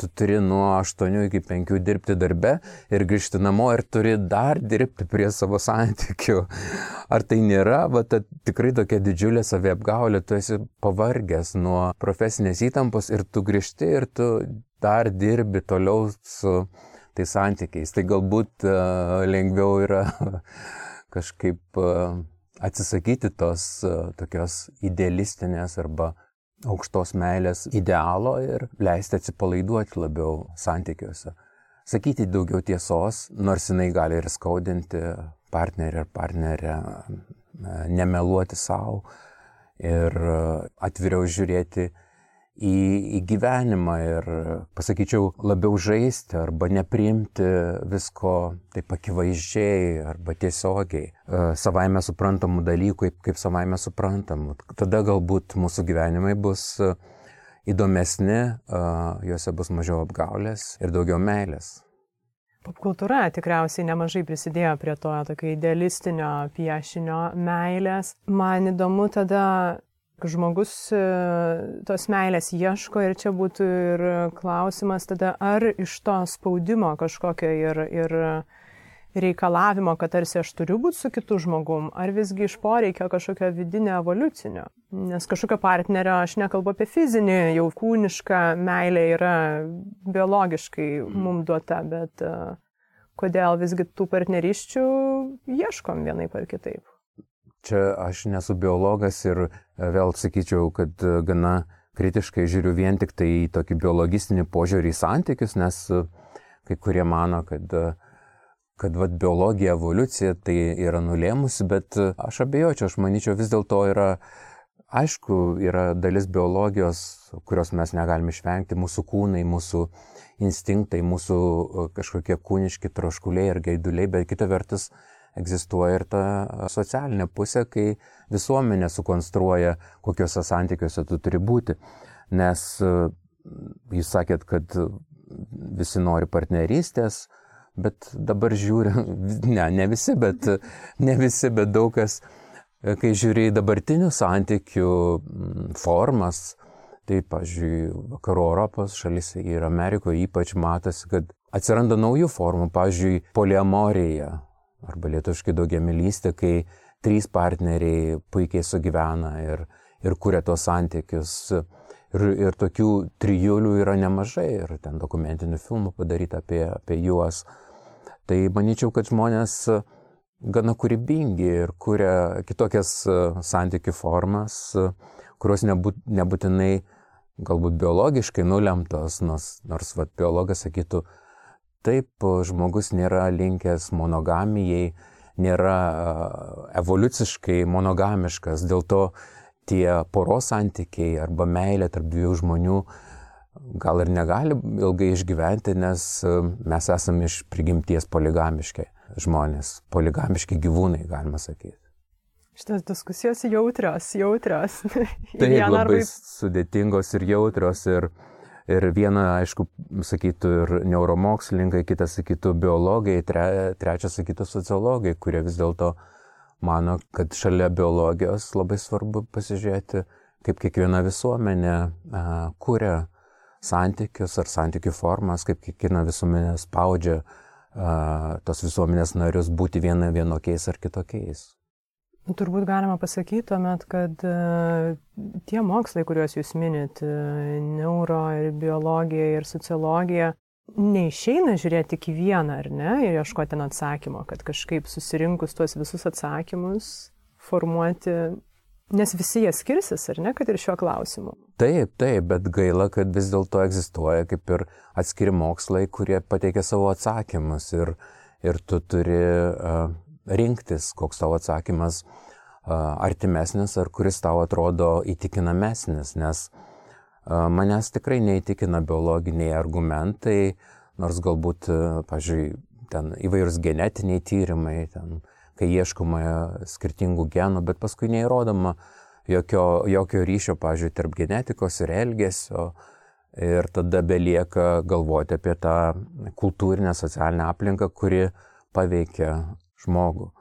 tu turi nuo 8 iki 5 dirbti darbe ir grįžti namo ir turi dar dirbti prie savo santykių. Ar tai nėra, va, ta, tikrai tokia didžiulė saviapgaulė, tu esi pavargęs nuo profesinės įtampos ir tu grįžti ir tu dar dirbi toliau su tais santykiais. Tai galbūt uh, lengviau yra kažkaip uh, atsisakyti tos uh, tokios idealistinės arba aukštos meilės idealo ir leisti atsipalaiduoti labiau santykiuose. Sakyti daugiau tiesos, nors jinai gali ir skaudinti partnerį ar partnerę, nemeluoti savo ir atviriau žiūrėti į, į gyvenimą ir, pasakyčiau, labiau žaisti arba nepriimti visko taip akivaizdžiai arba tiesiogiai, e, savaime suprantamų dalykų, kaip, kaip savaime suprantamų. Tada galbūt mūsų gyvenimai bus e, įdomesni, e, juose bus mažiau apgaulės ir daugiau meilės. Popkultūra tikriausiai nemažai prisidėjo prie to tokio idealistinio piešinio meilės. Man įdomu tada žmogus e, tos meilės ieško ir čia būtų ir klausimas tada, ar iš to spaudimo kažkokio ir, ir reikalavimo, kad tarsi aš turiu būti su kitu žmogum, ar visgi iš poreikio kažkokio vidinio evoliucinio. Nes kažkokio partnerio aš nekalbu apie fizinį, jau kūnišką meilę yra biologiškai mum duota, bet uh, kodėl visgi tų partneriščių ieškom vienaip ar kitaip. Čia aš nesu biologas ir e, vėl sakyčiau, kad e, gana kritiškai žiūriu vien tik tai į tokį biologistinį požiūrį į santykius, nes e, kai kurie mano, kad, kad vat, biologija, evoliucija tai yra nulėmusi, bet aš abejočiau, aš manyčiau vis dėlto yra, aišku, yra dalis biologijos, kurios mes negalime išvengti, mūsų kūnai, mūsų instinktai, mūsų kažkokie kūniški troškuliai ir gaiduliai, bet kita vertus, egzistuoja ir ta socialinė pusė, kai visuomenė sukonstruoja, kokiuose santykiuose tu turi būti. Nes jūs sakėt, kad visi nori partnerystės, bet dabar žiūri, ne, ne visi, bet, ne visi, bet daug kas, kai žiūri į dabartinių santykių formas, tai, pažiūrėjau, vakarų Europos šalyse ir Amerikoje ypač matosi, kad atsiranda naujų formų, pažiūrėjau, poliamorija, arba lietuškai daugiamilystė, kai trys partneriai puikiai sugyvena ir, ir kuria tos santykius. Ir, ir tokių trijulių yra nemažai ir ten dokumentinių filmų padaryta apie, apie juos. Tai manyčiau, kad žmonės gana kūrybingi ir kuria kitokias santykių formas, kurios nebūt, nebūtinai galbūt biologiškai nulemtos, nors, nors vat, biologas sakytų, Taip, žmogus nėra linkęs monogamijai, nėra evoliuciškai monogamiškas, dėl to tie poros santykiai arba meilė tarp dviejų žmonių gal ir negali ilgai išgyventi, nes mes esame iš prigimties poligamiški žmonės, poligamiški gyvūnai, galima sakyti. Šitas diskusijos jautrios, jautrios. Tai labai arba... sudėtingos ir jautrios ir Ir viena, aišku, sakytų ir neuromokslininkai, kitas sakytų biologai, tre, trečias sakytų sociologai, kurie vis dėlto mano, kad šalia biologijos labai svarbu pasižiūrėti, kaip kiekviena visuomenė a, kuria santykius ar santykių formas, kaip kiekviena visuomenė spaudžia a, tos visuomenės narius būti viena vienokiais ar kitokiais. Nu, turbūt galima pasakyti tuomet, kad uh, tie mokslai, kuriuos jūs minit, uh, neuro ir biologija ir sociologija, neišeina žiūrėti tik vieną, ar ne, ir ieškoti ten atsakymo, kad kažkaip susirinkus tuos visus atsakymus, formuoti Nes visi jie skirsis, ar ne, kad ir šiuo klausimu. Taip, taip, bet gaila, kad vis dėlto egzistuoja kaip ir atskiri mokslai, kurie pateikia savo atsakymus ir, ir tu turi uh, rinktis, koks tavo atsakymas artimesnis ar kuris tau atrodo įtikinamesnis, nes manęs tikrai neįtikina biologiniai argumentai, nors galbūt, pažiūrėjau, ten įvairūs genetiniai tyrimai, ten kai ieškoma skirtingų genų, bet paskui neįrodoma jokio, jokio ryšio, pažiūrėjau, tarp genetikos ir elgesio. Ir tada belieka galvoti apie tą kultūrinę, socialinę aplinką, kuri paveikia žmogų.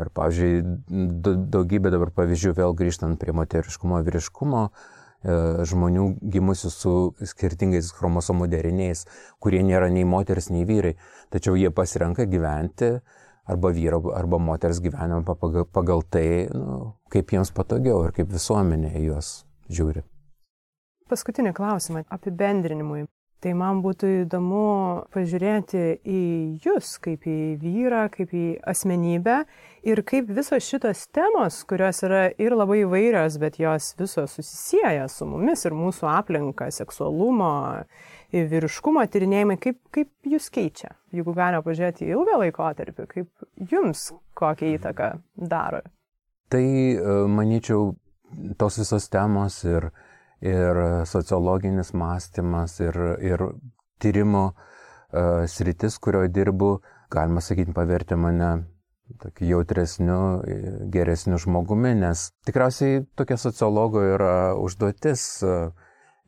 Ir, pavyzdžiui, daugybė dabar pavyzdžių, vėl grįžtant prie moteriškumo, vyriškumo, e, žmonių gimusių su skirtingais chromosomų deriniais, kurie nėra nei moteris, nei vyrai, tačiau jie pasirenka gyventi arba vyro, arba moters gyvenimą pagal, pagal tai, nu, kaip jiems patogiau ir kaip visuomenė juos žiūri. Paskutinį klausimą apibendrinimui. Tai man būtų įdomu pažiūrėti į jūs kaip į vyrą, kaip į asmenybę ir kaip visos šitos temos, kurios yra ir labai įvairios, bet jos visos susisieja su mumis ir mūsų aplinka, seksualumo, vyriškumo tyrinėjimai, kaip, kaip jūs keičia? Jeigu galima pažiūrėti į ilgą laikotarpį, kaip jums kokią įtaką daro? Tai, e, manyčiau, tos visos temos ir, ir sociologinis mąstymas ir, ir tyrimo uh, sritis, kurioje dirbu, galima sakyti, pavertė mane tokiu jautresniu, geresniu žmogumi, nes tikriausiai tokia sociologo yra užduotis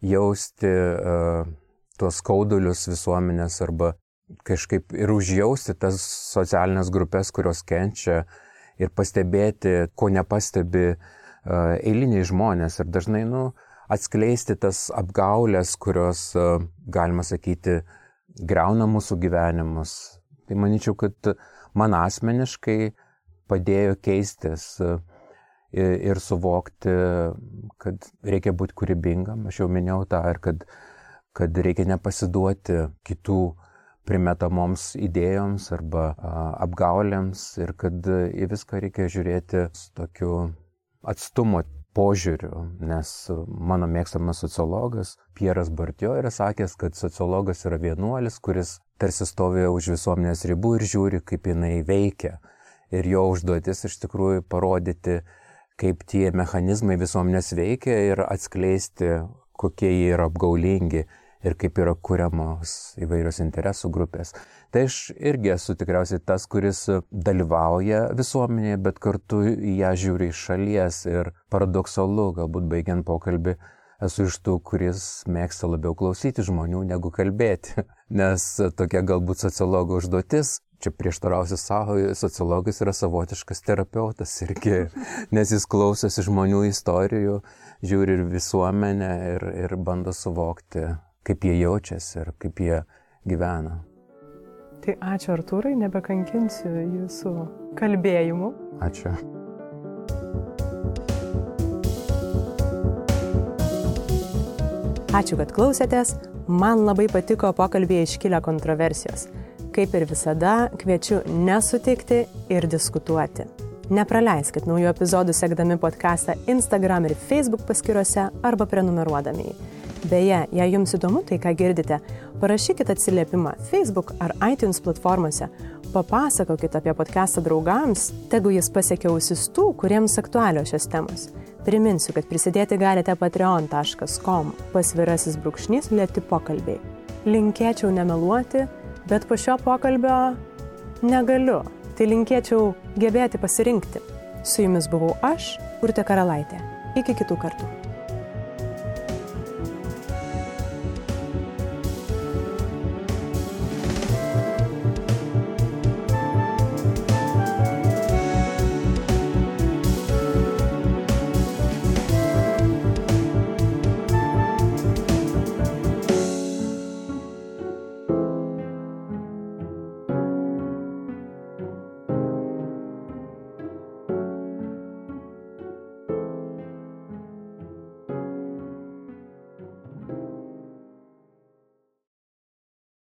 jausti uh, tuos skaudulius visuomenės arba kažkaip ir užjausti tas socialinės grupės, kurios kenčia ir pastebėti, ko nepastebi uh, eiliniai žmonės. Ir dažnai, nu, atskleisti tas apgaulės, kurios, uh, galima sakyti, greuna mūsų gyvenimus. Tai manyčiau, kad man asmeniškai padėjo keistis uh, ir suvokti, kad reikia būti kūrybingam. Aš jau minėjau tą ir kad kad reikia nepasiduoti kitų primetamoms idėjoms arba apgaulėms ir kad į viską reikia žiūrėti su tokiu atstumo požiūriu, nes mano mėgstamas sociologas Pieras Bartio yra sakęs, kad sociologas yra vienuolis, kuris tarsi stovi už visuomenės ribų ir žiūri, kaip jinai veikia. Ir jo užduotis iš tikrųjų parodyti, kaip tie mechanizmai visuomenės veikia ir atskleisti, kokie jie yra apgaulingi ir kaip yra kuriamos įvairios interesų grupės. Tai aš irgi esu tikriausiai tas, kuris dalyvauja visuomenėje, bet kartu į ją žiūri iš šalies ir paradoksalu, galbūt baigiant pokalbį, esu iš tų, kuris mėgsta labiau klausyti žmonių negu kalbėti, nes tokia galbūt sociologo užduotis. Čia prieštarausiu savo, sociologas yra savotiškas terapeutas irgi, nes jis klausosi žmonių istorijų, žiūri ir visuomenę ir, ir bando suvokti kaip jie jaučiasi ir kaip jie gyvena. Tai ačiū Artūrai, nebekankinsiu jūsų kalbėjimu. Ačiū. Ačiū, kad klausėtės. Man labai patiko pokalbėje iškilę kontroversijos. Kaip ir visada, kviečiu nesutikti ir diskutuoti. Nepraleiskit naujų epizodų sekdami podcastą Instagram ir Facebook paskiruose arba prenumeruodami jį. Beje, jei jums įdomu tai, ką girdite, parašykit atsiliepimą Facebook ar iTunes platformose, papasakokit apie podcastą draugams, tegu jis pasiekia ausis tų, kuriems aktualios šios temos. Priminsiu, kad prisidėti galite patreon.com pasvirasis brūkšnys lėti pokalbiai. Linkėčiau nemeluoti, bet po šio pokalbio negaliu. Tai linkėčiau gebėti pasirinkti. Su jumis buvau aš, Urte Karalaitė. Iki kitų kartų.